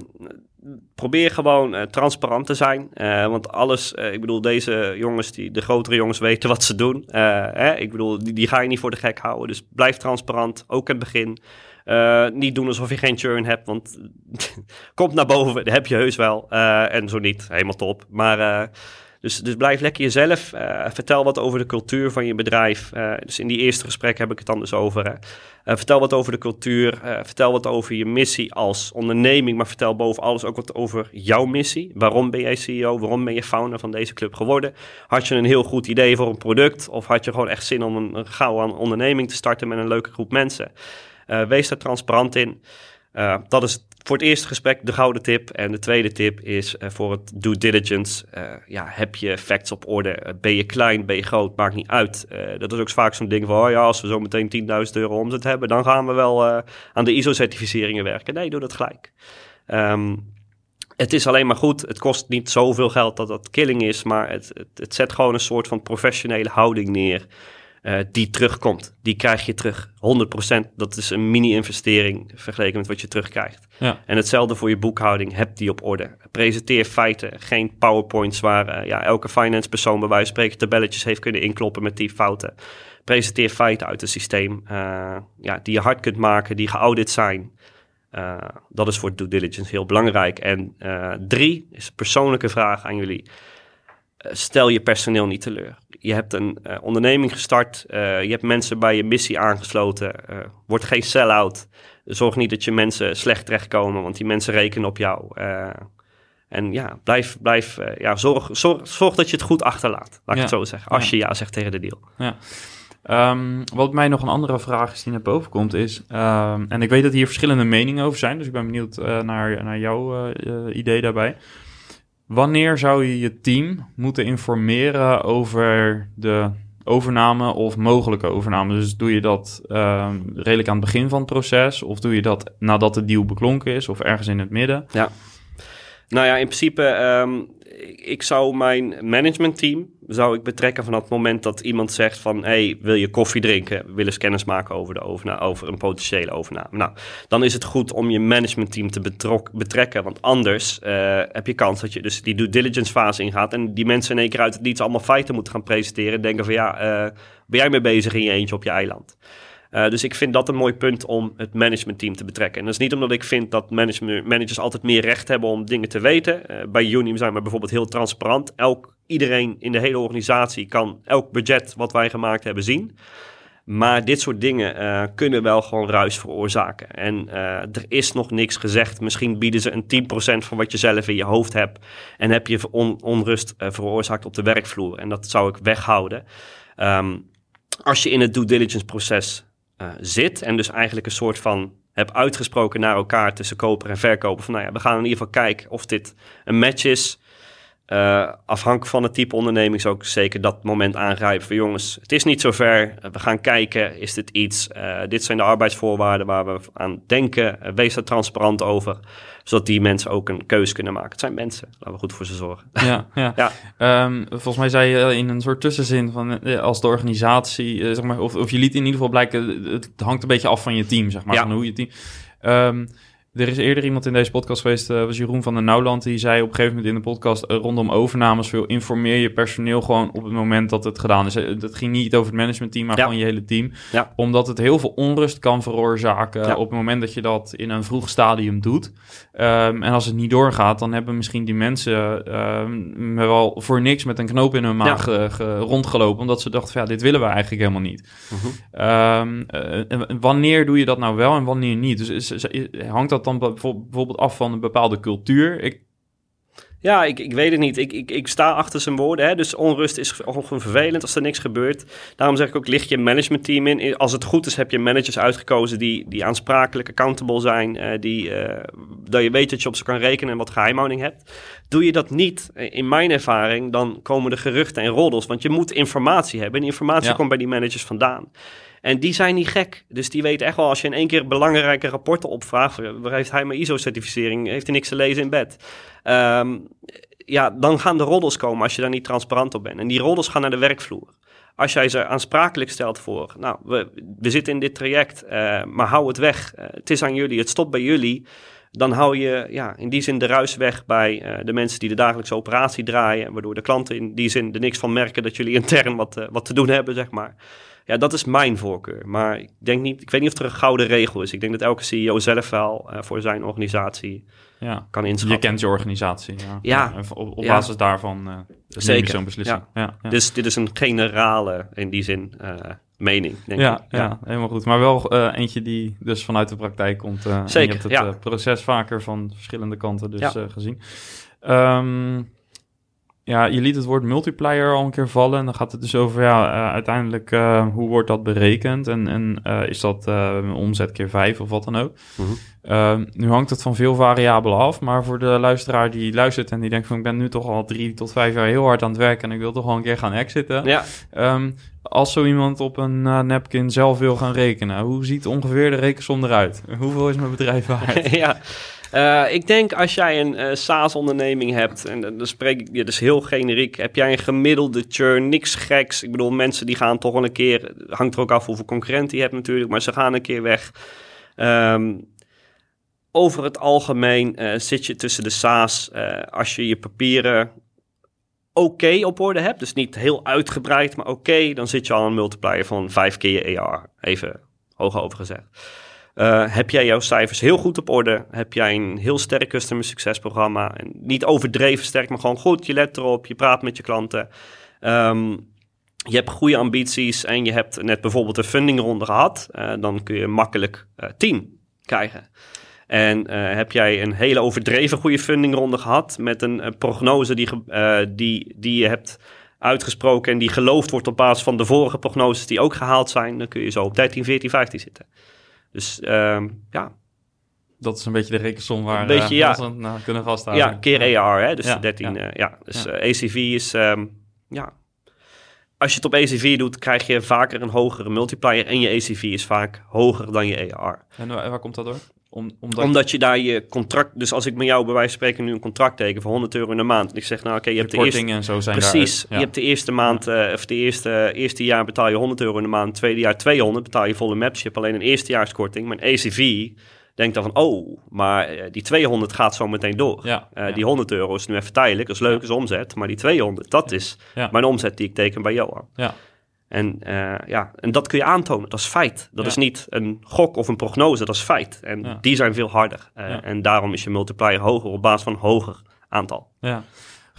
Speaker 2: probeer gewoon uh, transparant te zijn. Uh, want alles, uh, ik bedoel, deze jongens, die, de grotere jongens weten wat ze doen. Hè, ik bedoel, die, die, ga je niet voor de gek houden. Dus blijf transparant, ook in het begin. niet doen alsof je geen churn hebt, want komt naar boven, dat heb je heus wel. en zo niet, helemaal top. Maar dus, dus blijf lekker jezelf. Uh, vertel wat over de cultuur van je bedrijf. Uh, dus in die eerste gesprek heb ik het dan dus over. Uh, vertel wat over de cultuur. vertel wat over je missie als onderneming. Maar vertel boven alles ook wat over jouw missie. Waarom ben jij CEO? Waarom ben je founder van deze club geworden? Had je een heel goed idee voor een product? Of had je gewoon echt zin om een, een gauw onderneming te starten met een leuke groep mensen? wees daar transparant in. Dat is voor het eerste gesprek de gouden tip. En de tweede tip is uh, voor het due diligence. Uh, ja, heb je facts op orde? Ben je klein, ben je groot? Maakt niet uit. dat is ook vaak zo'n ding van, oh ja, als we zo meteen 10.000 euro omzet hebben, dan gaan we wel aan de ISO-certificeringen werken. Nee, doe dat gelijk. Um, het is alleen maar goed. Het kost niet zoveel geld dat dat killing is, maar het, het zet gewoon een soort van professionele houding neer. Uh, die terugkomt. Die krijg je terug. 100%. Dat is een mini-investering vergeleken met wat je terugkrijgt. Ja. En hetzelfde voor je boekhouding. Heb die op orde. Presenteer feiten. Geen powerpoints waar uh, ja, elke finance persoon bij wijze van spreken tabelletjes heeft kunnen inkloppen met die fouten. Presenteer feiten uit het systeem. Uh, ja, die je hard kunt maken. Die geaudit zijn. dat is voor due diligence heel belangrijk. En drie is een persoonlijke vraag aan jullie. Stel je personeel niet teleur je hebt een uh, onderneming gestart, uh, je hebt mensen bij je missie aangesloten. Uh, word geen sell-out. Zorg niet dat je mensen slecht terechtkomen, want die mensen rekenen op jou. en ja, blijf, blijf ja, zorg, zorg, zorg dat je het goed achterlaat, laat ik het zo zeggen. Als je ja zegt tegen de deal.
Speaker 1: Ja. Um, wat mij nog een andere vraag is die naar boven komt is, um, en ik weet dat hier verschillende meningen over zijn, dus ik ben benieuwd naar, naar jouw idee daarbij. Wanneer zou je je team moeten informeren over de overname of mogelijke overname? Dus doe je dat uh, redelijk aan het begin van het proces, of doe je dat nadat de deal beklonken is, of ergens in het midden?
Speaker 2: Ja. Nou ja, in principe, um, ik zou mijn managementteam zou ik betrekken van het moment dat iemand zegt van... hey, wil je koffie drinken? We willen kennis maken over, de overname, over een potentiële overname. Nou, dan is het goed om je managementteam te betrok, betrekken. Want anders uh, heb je kans dat je dus die due diligence fase ingaat... en die mensen in één keer uit het niets allemaal feiten moeten gaan presenteren... denken van ja, uh, ben jij mee bezig in je eentje op je eiland? Uh, dus ik vind dat een mooi punt om het managementteam te betrekken. En dat is niet omdat ik vind dat managers altijd meer recht hebben om dingen te weten. Uh, bij Unium zijn we bijvoorbeeld heel transparant. Elk, iedereen in de hele organisatie kan elk budget wat wij gemaakt hebben zien. Maar dit soort dingen uh, kunnen wel gewoon ruis veroorzaken. En er is nog niks gezegd. Misschien bieden ze een 10% van wat je zelf in je hoofd hebt. En heb je on onrust veroorzaakt op de werkvloer. En dat zou ik weghouden. Um, als je in het due diligence proces zit en dus eigenlijk een soort van hebt uitgesproken naar elkaar tussen koper en verkoper. Van nou ja, we gaan in ieder geval kijken of dit een match is. Uh, afhankelijk van het type onderneming zou ik zeker dat moment aangrijpen. Van jongens, het is niet zo ver. we gaan kijken, is dit iets? Uh, dit zijn de arbeidsvoorwaarden waar we aan denken. Wees er transparant over, zodat die mensen ook een keuze kunnen maken. Het zijn mensen, laten we goed voor ze zorgen.
Speaker 1: Ja, ja. ja. Um, volgens mij zei je in een soort tussenzin van als de organisatie, zeg maar, of, of je liet in ieder geval blijken, het hangt een beetje af van je team, zeg maar,
Speaker 2: ja.
Speaker 1: van hoe je team. Um, er is eerder iemand in deze podcast geweest, uh, was Jeroen van der Nauwland, die zei op een gegeven moment in de podcast uh, rondom overnames veel informeer je personeel gewoon op het moment dat het gedaan is. Dat ging niet over het managementteam, maar
Speaker 2: Ja.
Speaker 1: gewoon je hele team.
Speaker 2: Ja.
Speaker 1: Omdat het heel veel onrust kan veroorzaken
Speaker 2: Ja.
Speaker 1: op het moment dat je dat in een vroeg stadium doet. Ehm, en als het niet doorgaat, dan hebben misschien die mensen ehm, wel voor niks met een knoop in hun maag eh, ge- rondgelopen. Omdat ze dachten van ja, dit willen we eigenlijk helemaal niet.
Speaker 2: Mhm.
Speaker 1: Ehm, eh, wanneer doe je dat nou wel en wanneer niet? Dus is, is- hangt dat dan bijvo- bijvoorbeeld af van een bepaalde cultuur? Ik,
Speaker 2: Ja, ik, ik weet het niet. Ik, ik, ik sta achter zijn woorden. Hè? Dus onrust is gewoon vervelend als er niks gebeurt. Daarom zeg ik ook, licht je managementteam in. Als het goed is, heb je managers uitgekozen die, die aansprakelijk, accountable zijn. eh, die, eh, dat je weet dat je op ze kan rekenen en wat geheimhouding hebt. Doe je dat niet, eh, in mijn ervaring, dan komen er geruchten en roddels. Want je moet informatie hebben. En informatie
Speaker 1: Ja.
Speaker 2: komt bij die managers vandaan. En die zijn niet gek. Dus die weten echt wel, als je in één keer belangrijke rapporten opvraagt. Waar heeft hij mijn ISO-certificering? Heeft hij niks te lezen in bed? Ehm, ja, dan gaan de roddels komen als je daar niet transparant op bent. En die roddels gaan naar de werkvloer. Als jij ze aansprakelijk stelt voor, nou, we, we zitten in dit traject, eh, maar hou het weg. Eh, het is aan jullie, het stopt bij jullie. Dan hou je ja, in die zin de ruis weg bij eh, de mensen die de dagelijkse operatie draaien. Waardoor de klanten in die zin er niks van merken dat jullie intern wat, eh, wat te doen hebben, zeg maar. Ja, dat is mijn voorkeur. Maar ik denk niet, ik weet niet of er een gouden regel is. Ik denk dat elke CEO zelf wel eh, voor zijn organisatie
Speaker 1: ja.
Speaker 2: kan
Speaker 1: Je
Speaker 2: inschatten.
Speaker 1: kent je organisatie. Ja. Op, basis daarvan je
Speaker 2: Zeker.
Speaker 1: zo'n beslissing. Ja.
Speaker 2: Dus dit is een generale, in die zin, eh, mening, denk
Speaker 1: ja,
Speaker 2: ik.
Speaker 1: ja. helemaal goed. Maar wel eentje die dus vanuit de praktijk komt. eh, en
Speaker 2: Zeker,
Speaker 1: je hebt het
Speaker 2: ja.
Speaker 1: proces vaker van verschillende kanten dus gezien. Ehm, ja, je liet het woord multiplier al een keer vallen. En dan gaat het dus over, ja, eh, uiteindelijk, eh, hoe wordt dat berekend? En, en eh, is dat een omzet keer vijf of wat dan ook?
Speaker 2: Mhm.
Speaker 1: Ehm, nu hangt het van veel variabelen af, maar voor de luisteraar die luistert en die denkt van ik ben nu toch al drie tot vijf jaar heel hard aan het werken en ik wil toch wel een keer gaan exiten.
Speaker 2: Ja,
Speaker 1: Ehm, als zo iemand op een napkin zelf wil gaan rekenen, hoe ziet ongeveer de rekensom eruit? Hoeveel is mijn bedrijf waard?
Speaker 2: ja. Eh, ik denk als jij een eh SaaS-onderneming hebt, en dan spreek ik, ja, is heel generiek, heb jij een gemiddelde churn, niks geks. Ik bedoel, mensen die gaan toch wel een keer, hangt er ook af hoeveel concurrent je hebt natuurlijk, maar ze gaan een keer weg. Ehm, over het algemeen eh, zit je tussen de SaaS, als je je papieren oké op orde hebt, dus niet heel uitgebreid, maar oké, dan zit je al een multiplier van vijf keer je AR. Even hoog over gezegd. Uh, heb jij jouw cijfers heel goed op orde? Heb jij een heel sterk customer succes programma? En niet overdreven sterk, maar gewoon goed. Je let erop, je praat met je klanten. Um, je hebt goede ambities en je hebt net bijvoorbeeld een fundingronde gehad. Uh, dan kun je makkelijk uh, 10 krijgen. En heb jij een hele overdreven goede fundingronde gehad met een, prognose die, die, die je hebt uitgesproken en die geloofd wordt op basis van de vorige prognoses die ook gehaald zijn, dan kun je zo op 13, 14, 15 zitten. Dus uh, ja.
Speaker 1: Dat is een beetje de rekensom waar
Speaker 2: een beetje, ja.
Speaker 1: we ons aan kunnen vasthouden.
Speaker 2: Ja, keer
Speaker 1: ja.
Speaker 2: AR, hè? dus
Speaker 1: Ja,
Speaker 2: 13.
Speaker 1: ja.
Speaker 2: Uh, ja. Dus uh, ACV is, um, ja. Als je het op ACV doet, krijg je vaker een hogere multiplier en je ACV is vaak hoger dan je AR.
Speaker 1: En waar, waar komt dat door? Om, omdat,
Speaker 2: omdat je daar je contract... Dus als ik met jou bij wijze van spreken nu een contract teken voor 100 euro in de maand... en ik zeg, nou oké, okay, je hebt de eerste...
Speaker 1: en zo zijn
Speaker 2: Precies,
Speaker 1: ja.
Speaker 2: je hebt de eerste maand... Uh, of de eerste, eerste jaar betaal je 100 euro in de maand... tweede jaar 200, betaal je volle membership... alleen een eerstejaarskorting. Maar een ACV denkt dan van... oh, maar uh, die 200 gaat zo meteen door.
Speaker 1: Ja,
Speaker 2: uh,
Speaker 1: ja.
Speaker 2: Die 100 euro is nu even tijdelijk, dat is leuk, is omzet... maar die 200, dat is mijn omzet die ik teken bij Johan.
Speaker 1: Ja.
Speaker 2: En, uh, ja, en dat kun je aantonen, dat is feit. Dat
Speaker 1: Ja.
Speaker 2: is niet een gok of een prognose, dat is feit. En
Speaker 1: Ja.
Speaker 2: die zijn veel harder. Uh,
Speaker 1: Ja.
Speaker 2: En daarom is je multiplier hoger op basis van een hoger aantal.
Speaker 1: Ja,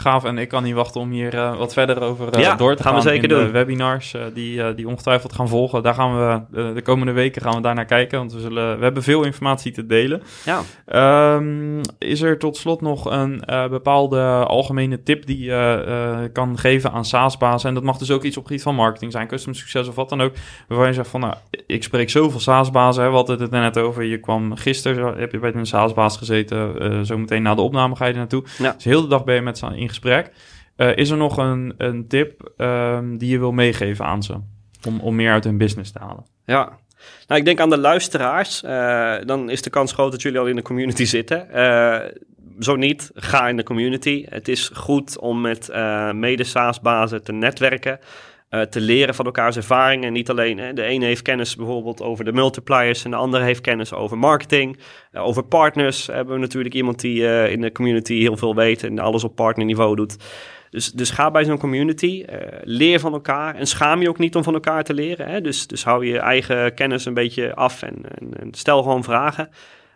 Speaker 1: gaaf. En ik kan niet wachten om hier eh, wat verder over eh,
Speaker 2: Ja,
Speaker 1: door te
Speaker 2: gaan
Speaker 1: gaan.
Speaker 2: we zeker
Speaker 1: in de
Speaker 2: doen.
Speaker 1: webinars eh, die, die ongetwijfeld gaan volgen. Daar gaan we de komende weken gaan we daar naar kijken. Want we, zullen, we hebben veel informatie te delen.
Speaker 2: Ja,
Speaker 1: Ehm, is er tot slot nog een bepaalde algemene tip die je kan geven aan SaaS-bazen? En dat mag dus ook iets op het gebied van marketing zijn, custom succes of wat dan ook. Waarvan je zegt van, nou, ik spreek zoveel SaaS-bazen. hè, We hadden het er net over. Je kwam gisteren, heb je bij een SaaS-baas gezeten. zo meteen na de opname ga je er naartoe.
Speaker 2: Ja.
Speaker 1: Dus heel de dag ben je met ze gesprek. Eh, is er nog een, een tip ehm, die je wil meegeven aan ze? Om, om meer uit hun business te halen.
Speaker 2: ja. Nou, ik denk aan de luisteraars. Eh, dan is de kans groot dat jullie al in de community zitten. Eh, zo niet, ga in de community. Het is goed om met eh mede-SaaS-bazen te netwerken. Eh, te leren van elkaars ervaringen. En niet alleen, hè, de ene heeft kennis bijvoorbeeld over de multipliers... en de andere heeft kennis over marketing. Eh, over partners hebben we natuurlijk iemand die eh, in de community heel veel weet... en alles op partnerniveau doet. Dus, dus ga bij zo'n community, leer van elkaar en schaam je ook niet om van elkaar te leren. Hè? Dus, dus hou je eigen kennis een beetje af en, en, stel gewoon vragen.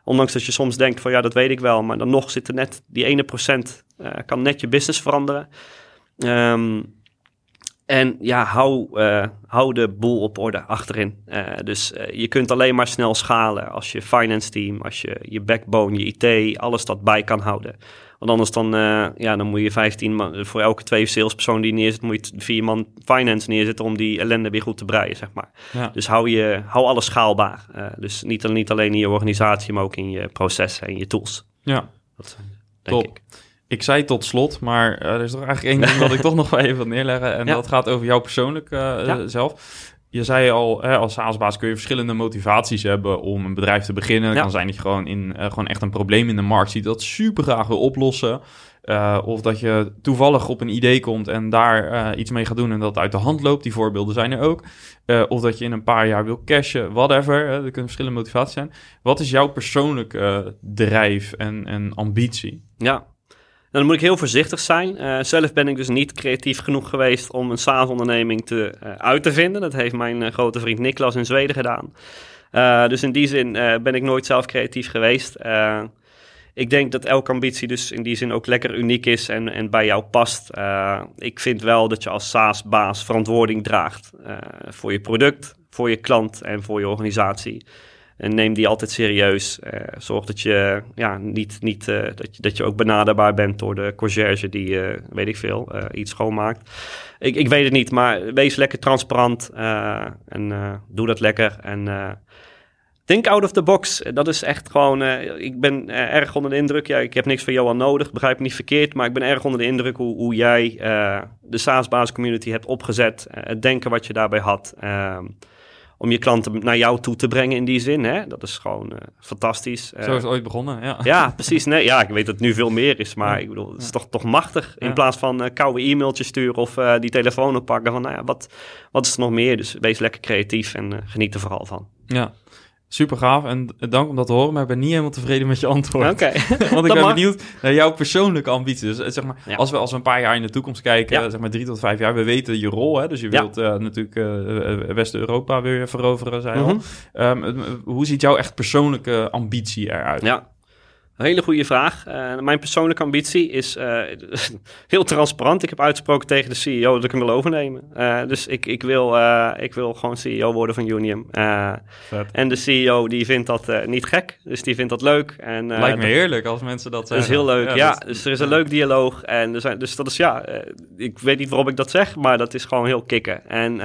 Speaker 2: Ondanks dat je soms denkt van ja, dat weet ik wel, maar dan nog zit er net die ene procent, kan net je business veranderen. Ehm, en ja, hou, eh, hou de boel op orde achterin. Eh, dus eh, je kunt alleen maar snel schalen als je finance team, als je je backbone, je IT, alles dat bij kan houden. Want anders dan, ja, dan moet je 15 man, voor elke twee salespersoon die neerzet, moet je vier man finance neerzetten om die ellende weer goed te breien, zeg maar.
Speaker 1: Ja.
Speaker 2: Dus hou, je, hou alles schaalbaar. Dus niet, niet alleen in je organisatie, maar ook in je processen en je tools.
Speaker 1: ja.
Speaker 2: Dat denk
Speaker 1: Top.
Speaker 2: ik.
Speaker 1: Ik zei tot slot, maar eh, er is toch eigenlijk één ding wat ik toch nog wel even wil neerleggen. En
Speaker 2: Ja.
Speaker 1: dat gaat over jou persoonlijk eh,
Speaker 2: Ja.
Speaker 1: eh, zelf. Je zei al, hè, als SaaS-baas kun je verschillende motivaties hebben om een bedrijf te beginnen. Het
Speaker 2: Ja.
Speaker 1: kan zijn dat je gewoon, in, gewoon echt een probleem in de markt ziet dat super graag wil oplossen. Of dat je toevallig op een idee komt en daar iets mee gaat doen en dat uit de hand loopt. Die voorbeelden zijn er ook. Of dat je in een paar jaar wil cashen, whatever. Er kunnen verschillende motivaties zijn. Wat is jouw persoonlijke drijf en, en ambitie?
Speaker 2: Ja. Dan moet ik heel voorzichtig zijn. Eh, zelf ben ik dus niet creatief genoeg geweest om een SaaS-onderneming te, eh, uit te vinden. Dat heeft mijn eh, grote vriend Niklas in Zweden gedaan. Dus in die zin ben ik nooit zelf creatief geweest. Ik denk dat elke ambitie dus in die zin ook lekker uniek is en, en bij jou past. Ik vind wel dat je als SaaS-baas verantwoording draagt voor je product, voor je klant en voor je organisatie. En neem die altijd serieus. Eh, zorg dat je, ja, niet, niet, eh, dat, je, dat je ook benaderbaar bent door de conciërge die, eh, weet ik veel, iets schoonmaakt. Ik, ik weet het niet, maar wees lekker transparant en doe dat lekker. En think out of the box. Dat is echt gewoon, ik ben erg onder de indruk. Ja, ik heb niks van Johan nodig, begrijp me niet verkeerd. Maar ik ben erg onder de indruk hoe, hoe jij de SaaS-baas community hebt opgezet. het denken wat je daarbij had. Ehm, om je klanten naar jou toe te brengen in die zin. Hè? Dat is gewoon eh, fantastisch. Eh,
Speaker 1: Zo is het ooit begonnen, ja.
Speaker 2: ja, precies. Nee, ja, ik weet dat het nu veel meer is, maar ik bedoel, het is toch, toch machtig. In
Speaker 1: Ja.
Speaker 2: plaats van eh, koude e-mailtjes sturen of die telefoon oppakken. Van, nou ja, wat, wat is er nog meer? Dus wees lekker creatief en geniet er vooral van.
Speaker 1: Ja, super gaaf. En dank om dat te horen, maar ik ben niet helemaal tevreden met je antwoord.
Speaker 2: Oké.
Speaker 1: Want ik ben
Speaker 2: mag.
Speaker 1: benieuwd naar jouw persoonlijke ambities. Dus eh, zeg maar,
Speaker 2: Ja.
Speaker 1: als, we, als we een paar jaar in de toekomst kijken,
Speaker 2: Ja.
Speaker 1: zeg maar drie tot vijf jaar, we weten je rol. Hè? Dus je
Speaker 2: Ja.
Speaker 1: wilt eh, natuurlijk eh, West-Europa weer veroveren, zei
Speaker 2: Mhm.
Speaker 1: al. Ehm, eh, hoe ziet jouw echt persoonlijke ambitie eruit?
Speaker 2: Ja, een hele goede vraag. Eh, mijn persoonlijke ambitie is eh, heel transparant. Ik heb uitgesproken tegen de CEO dat ik hem wil overnemen. Eh, dus ik, ik, wil, ik wil gewoon CEO worden van Unium. En de CEO die vindt dat niet gek, dus die vindt dat leuk. En,
Speaker 1: Lijkt me heerlijk als mensen dat
Speaker 2: Dat
Speaker 1: zeggen.
Speaker 2: is heel leuk, ja.
Speaker 1: dat-
Speaker 2: dus er is een leuk dialoog. En er zijn, dus dat is ja, ik weet niet waarom ik dat zeg, maar dat is gewoon heel kicken. En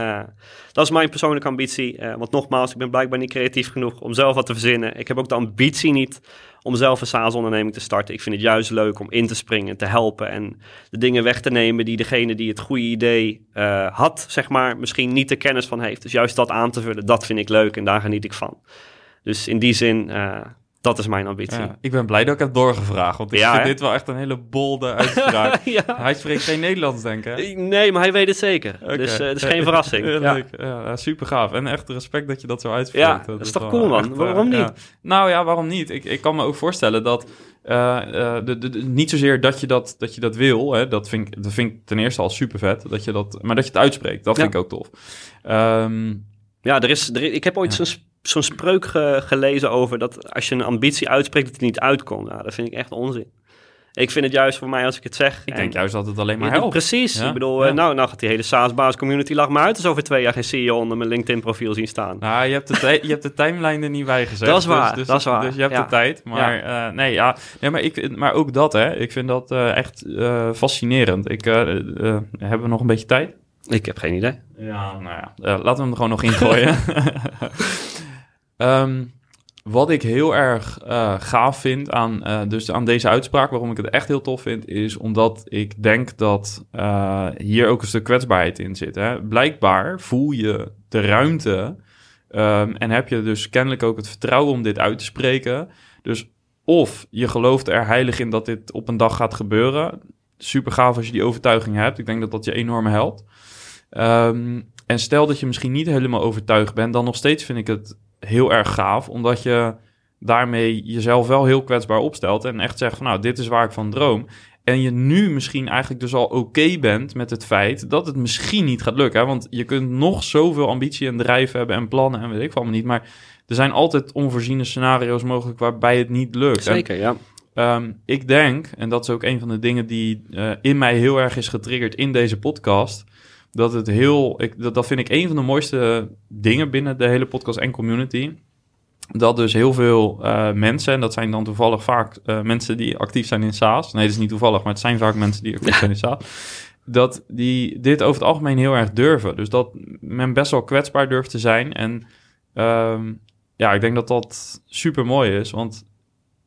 Speaker 2: dat is mijn persoonlijke ambitie. want nogmaals, ik ben blijkbaar niet creatief genoeg om zelf wat te verzinnen. Ik heb ook de ambitie niet om zelf een SaaS-onderneming te starten. Ik vind het juist leuk om in te springen, te helpen en de dingen weg te nemen die degene die het goede idee eh, had, zeg maar, misschien niet de kennis van heeft. Dus juist dat aan te vullen, dat vind ik leuk en daar geniet ik van. Dus in die zin, eh, Dat is mijn ambitie.
Speaker 1: Ja, ik ben blij dat ik heb doorgevraagd, want ik
Speaker 2: Ja,
Speaker 1: vind
Speaker 2: hè?
Speaker 1: dit wel echt een hele bolde uitspraak.
Speaker 2: ja.
Speaker 1: Hij spreekt geen Nederlands, denk ik.
Speaker 2: Nee, maar hij weet het zeker. Dus eh, het is geen verrassing.
Speaker 1: Ja, super gaaf. En echt respect dat je dat zo uitspreekt.
Speaker 2: Ja, dat is toch cool, man?
Speaker 1: echt, eh,
Speaker 2: Waarom niet?
Speaker 1: Nou ja, waarom niet? Ik, ik kan me ook voorstellen dat... eh, de, de, de- niet zozeer dat je dat, dat, je dat wil. Hè, dat, vind ik, dat vind ik ten eerste al super vet. Dat je dat, maar dat je het uitspreekt, dat vind ik ook tof. Ehm,
Speaker 2: Ja, er is, er, ik heb ooit zo'n zo'n spreuk ge- gelezen over dat als je een ambitie uitspreekt, dat het niet uitkomt. Nou, dat vind ik echt onzin. Ik vind het juist voor mij als ik het zeg.
Speaker 1: ik
Speaker 2: en-
Speaker 1: denk juist dat het alleen maar helpt.
Speaker 2: Precies.
Speaker 1: Ja,
Speaker 2: Ik bedoel,
Speaker 1: ja.
Speaker 2: eh, nou, nou gaat die hele SaaS-baas community lach maar uit als over twee jaar geen CEO onder mijn LinkedIn-profiel zien staan.
Speaker 1: Nou, je hebt de, je hebt de timeline er niet bij gezet.
Speaker 2: Dat is waar,
Speaker 1: Dus, dus,
Speaker 2: dat is waar,
Speaker 1: Dus je hebt
Speaker 2: ja.
Speaker 1: de tijd. Maar, eh, nee, ja, nee, maar, ik, maar ook dat, hè. Ik vind dat eh, echt fascinerend. Ik, hebben we nog een beetje tijd?
Speaker 2: Ik heb geen idee.
Speaker 1: Ja, nou ja, laten we hem er gewoon nog ingooien. Ehm wat ik heel erg eh, gaaf vind aan, eh, dus aan deze uitspraak, waarom ik het echt heel tof vind, is omdat ik denk dat eh, hier ook een stuk kwetsbaarheid in zit. Hè? Blijkbaar voel je de ruimte ehm, en heb je dus kennelijk ook het vertrouwen om dit uit te spreken. Dus of je gelooft er heilig in dat dit op een dag gaat gebeuren. Super gaaf als je die overtuiging hebt. Ik denk dat dat je enorm helpt. Ehm, en stel dat je misschien niet helemaal overtuigd bent, dan nog steeds vind ik het heel erg gaaf, omdat je daarmee jezelf wel heel kwetsbaar opstelt en echt zegt van nou, dit is waar ik van droom. En je nu misschien eigenlijk dus al oké bent met het feit dat het misschien niet gaat lukken. Hè? Want je kunt nog zoveel ambitie en drijf hebben en plannen en weet ik van niet. Maar er zijn altijd onvoorziene scenario's mogelijk waarbij het niet lukt. En
Speaker 2: Zeker, ja.
Speaker 1: Ehm, ik denk, en dat is ook een van de dingen die eh, in mij heel erg is getriggerd in deze podcast, dat het heel, ik, dat, dat vind ik een van de mooiste dingen binnen de hele podcast en community. Dat dus heel veel eh, mensen, en dat zijn dan toevallig vaak eh, mensen die actief zijn in SaaS. Nee, dat is niet toevallig, maar het zijn vaak mensen die actief zijn in SaaS. Dat die dit over het algemeen heel erg durven. Dus dat men best wel kwetsbaar durft te zijn. En ehm, ja, ik denk dat dat super mooi is. Want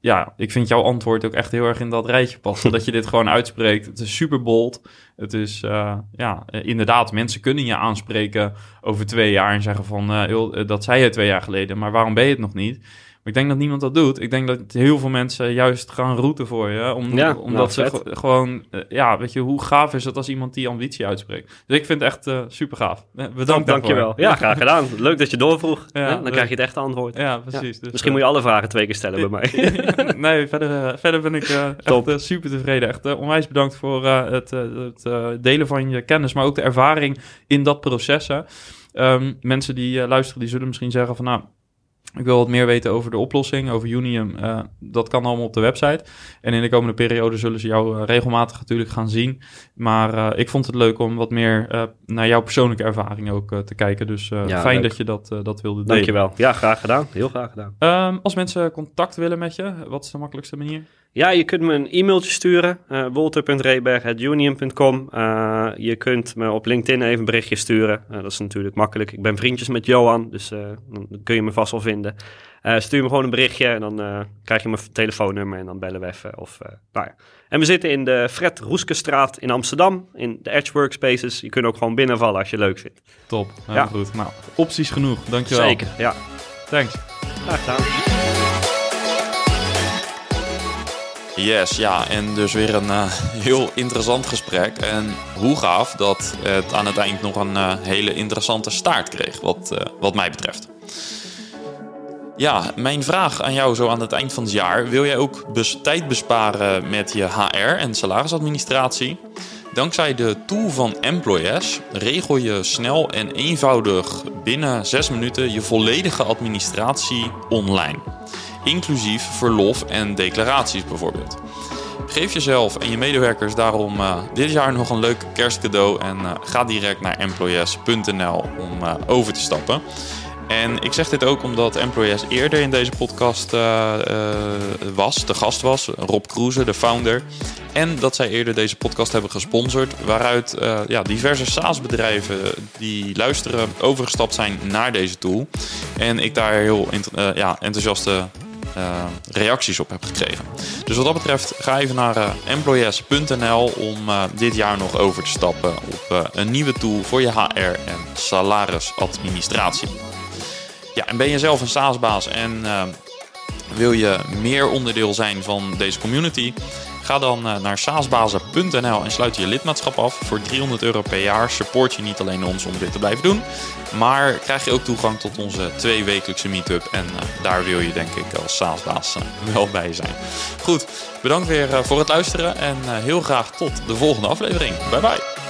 Speaker 1: ja, ik vind jouw antwoord ook echt heel erg in dat rijtje passen. dat je dit gewoon uitspreekt. Het is super bold. Het is, eh, ja, eh, inderdaad, mensen kunnen je aanspreken over twee jaar en zeggen van, eh, dat zei je twee jaar geleden, maar waarom ben je het nog niet? Maar ik denk dat niemand dat doet. Ik denk dat heel veel mensen juist gaan routen voor je. Om,
Speaker 2: Ja,
Speaker 1: omdat
Speaker 2: nou,
Speaker 1: ze gewoon, eh, ja, weet je, hoe gaaf is het als iemand die ambitie uitspreekt? Dus ik vind het echt eh, super gaaf. Bedankt
Speaker 2: Dank, dankjewel. Ja, graag gedaan. Leuk dat je doorvroeg.
Speaker 1: Ja,
Speaker 2: dan krijg je het echte antwoord.
Speaker 1: Ja, precies. Dus,
Speaker 2: Misschien moet je alle vragen twee keer stellen bij mij.
Speaker 1: nee, verder, eh, verder ben ik eh, echt eh, super tevreden. Echt eh, onwijs bedankt voor eh, het, eh, het eh, delen van je kennis, maar ook de ervaring in dat proces. hè. Ehm, mensen die eh, luisteren, die zullen misschien zeggen van nou, ik wil wat meer weten over de oplossing, over Unium. Eh, dat kan allemaal op de website. En in de komende periode zullen ze jou eh, regelmatig natuurlijk gaan zien. Maar eh, ik vond het leuk om wat meer naar jouw persoonlijke ervaring ook te kijken. Dus
Speaker 2: Ja,
Speaker 1: fijn
Speaker 2: leuk.
Speaker 1: dat je dat, dat wilde delen.
Speaker 2: Dankjewel. Ja, graag gedaan. Heel graag gedaan.
Speaker 1: Ehm, als mensen contact willen met je, wat is de makkelijkste manier?
Speaker 2: Ja, je kunt me een e-mailtje sturen. eh wolter.reberg.union.com Eh, Je kunt me op LinkedIn even een berichtje sturen. Eh, dat is natuurlijk makkelijk. Ik ben vriendjes met Johan, dus dan kun je me vast wel vinden. Stuur me gewoon een berichtje en dan krijg je mijn telefoonnummer en dan bellen we even. Of, nou ja. En we zitten in de Fred Roeskestraat in Amsterdam, in de Edge Workspaces. Je kunt ook gewoon binnenvallen als je leuk vindt.
Speaker 1: Top, heel
Speaker 2: Ja.
Speaker 1: goed. Nou, opties genoeg. Dankjewel.
Speaker 2: Zeker, ja.
Speaker 1: Thanks.
Speaker 2: Graag gedaan.
Speaker 3: Yes, ja, en dus weer een eh, heel interessant gesprek. En hoe gaaf dat het aan het eind nog een eh, hele interessante staart kreeg, wat, eh, wat mij betreft. Ja, mijn vraag aan jou zo aan het eind van het jaar. Wil jij ook tijd besparen met je HR en salarisadministratie? Dankzij de tool van Employers regel je snel en eenvoudig binnen 6 minuten je volledige administratie online. Inclusief verlof en declaraties bijvoorbeeld. Geef jezelf en je medewerkers daarom eh, dit jaar nog een leuk kerstcadeau en eh, ga direct naar employees.nl om eh, over te stappen. En ik zeg dit ook omdat Employees eerder in deze podcast was, de gast was, Rob Kroeze, de founder. En dat zij eerder deze podcast hebben gesponsord, waaruit ja, diverse SaaS-bedrijven die luisteren overgestapt zijn naar deze tool. En ik daar heel ja, enthousiaste eh, reacties op heb gekregen. Dus wat dat betreft, ga even naar eh, employees.nl om eh, dit jaar nog over te stappen op een nieuwe tool voor je HR en salarisadministratie. Ja, en ben je zelf een SaaS-baas en
Speaker 1: Wil je meer onderdeel zijn van deze community? Ga dan eh, naar saasbazen.nl en sluit je lidmaatschap af. Voor 300 euro per jaar support je niet alleen ons om dit te blijven doen, maar krijg je ook toegang tot onze twee wekelijkse meetup. En uh, daar wil je denk ik als saasbaas uh, wel bij zijn. Goed, bedankt weer voor het luisteren en heel graag tot de volgende aflevering. Bye bye!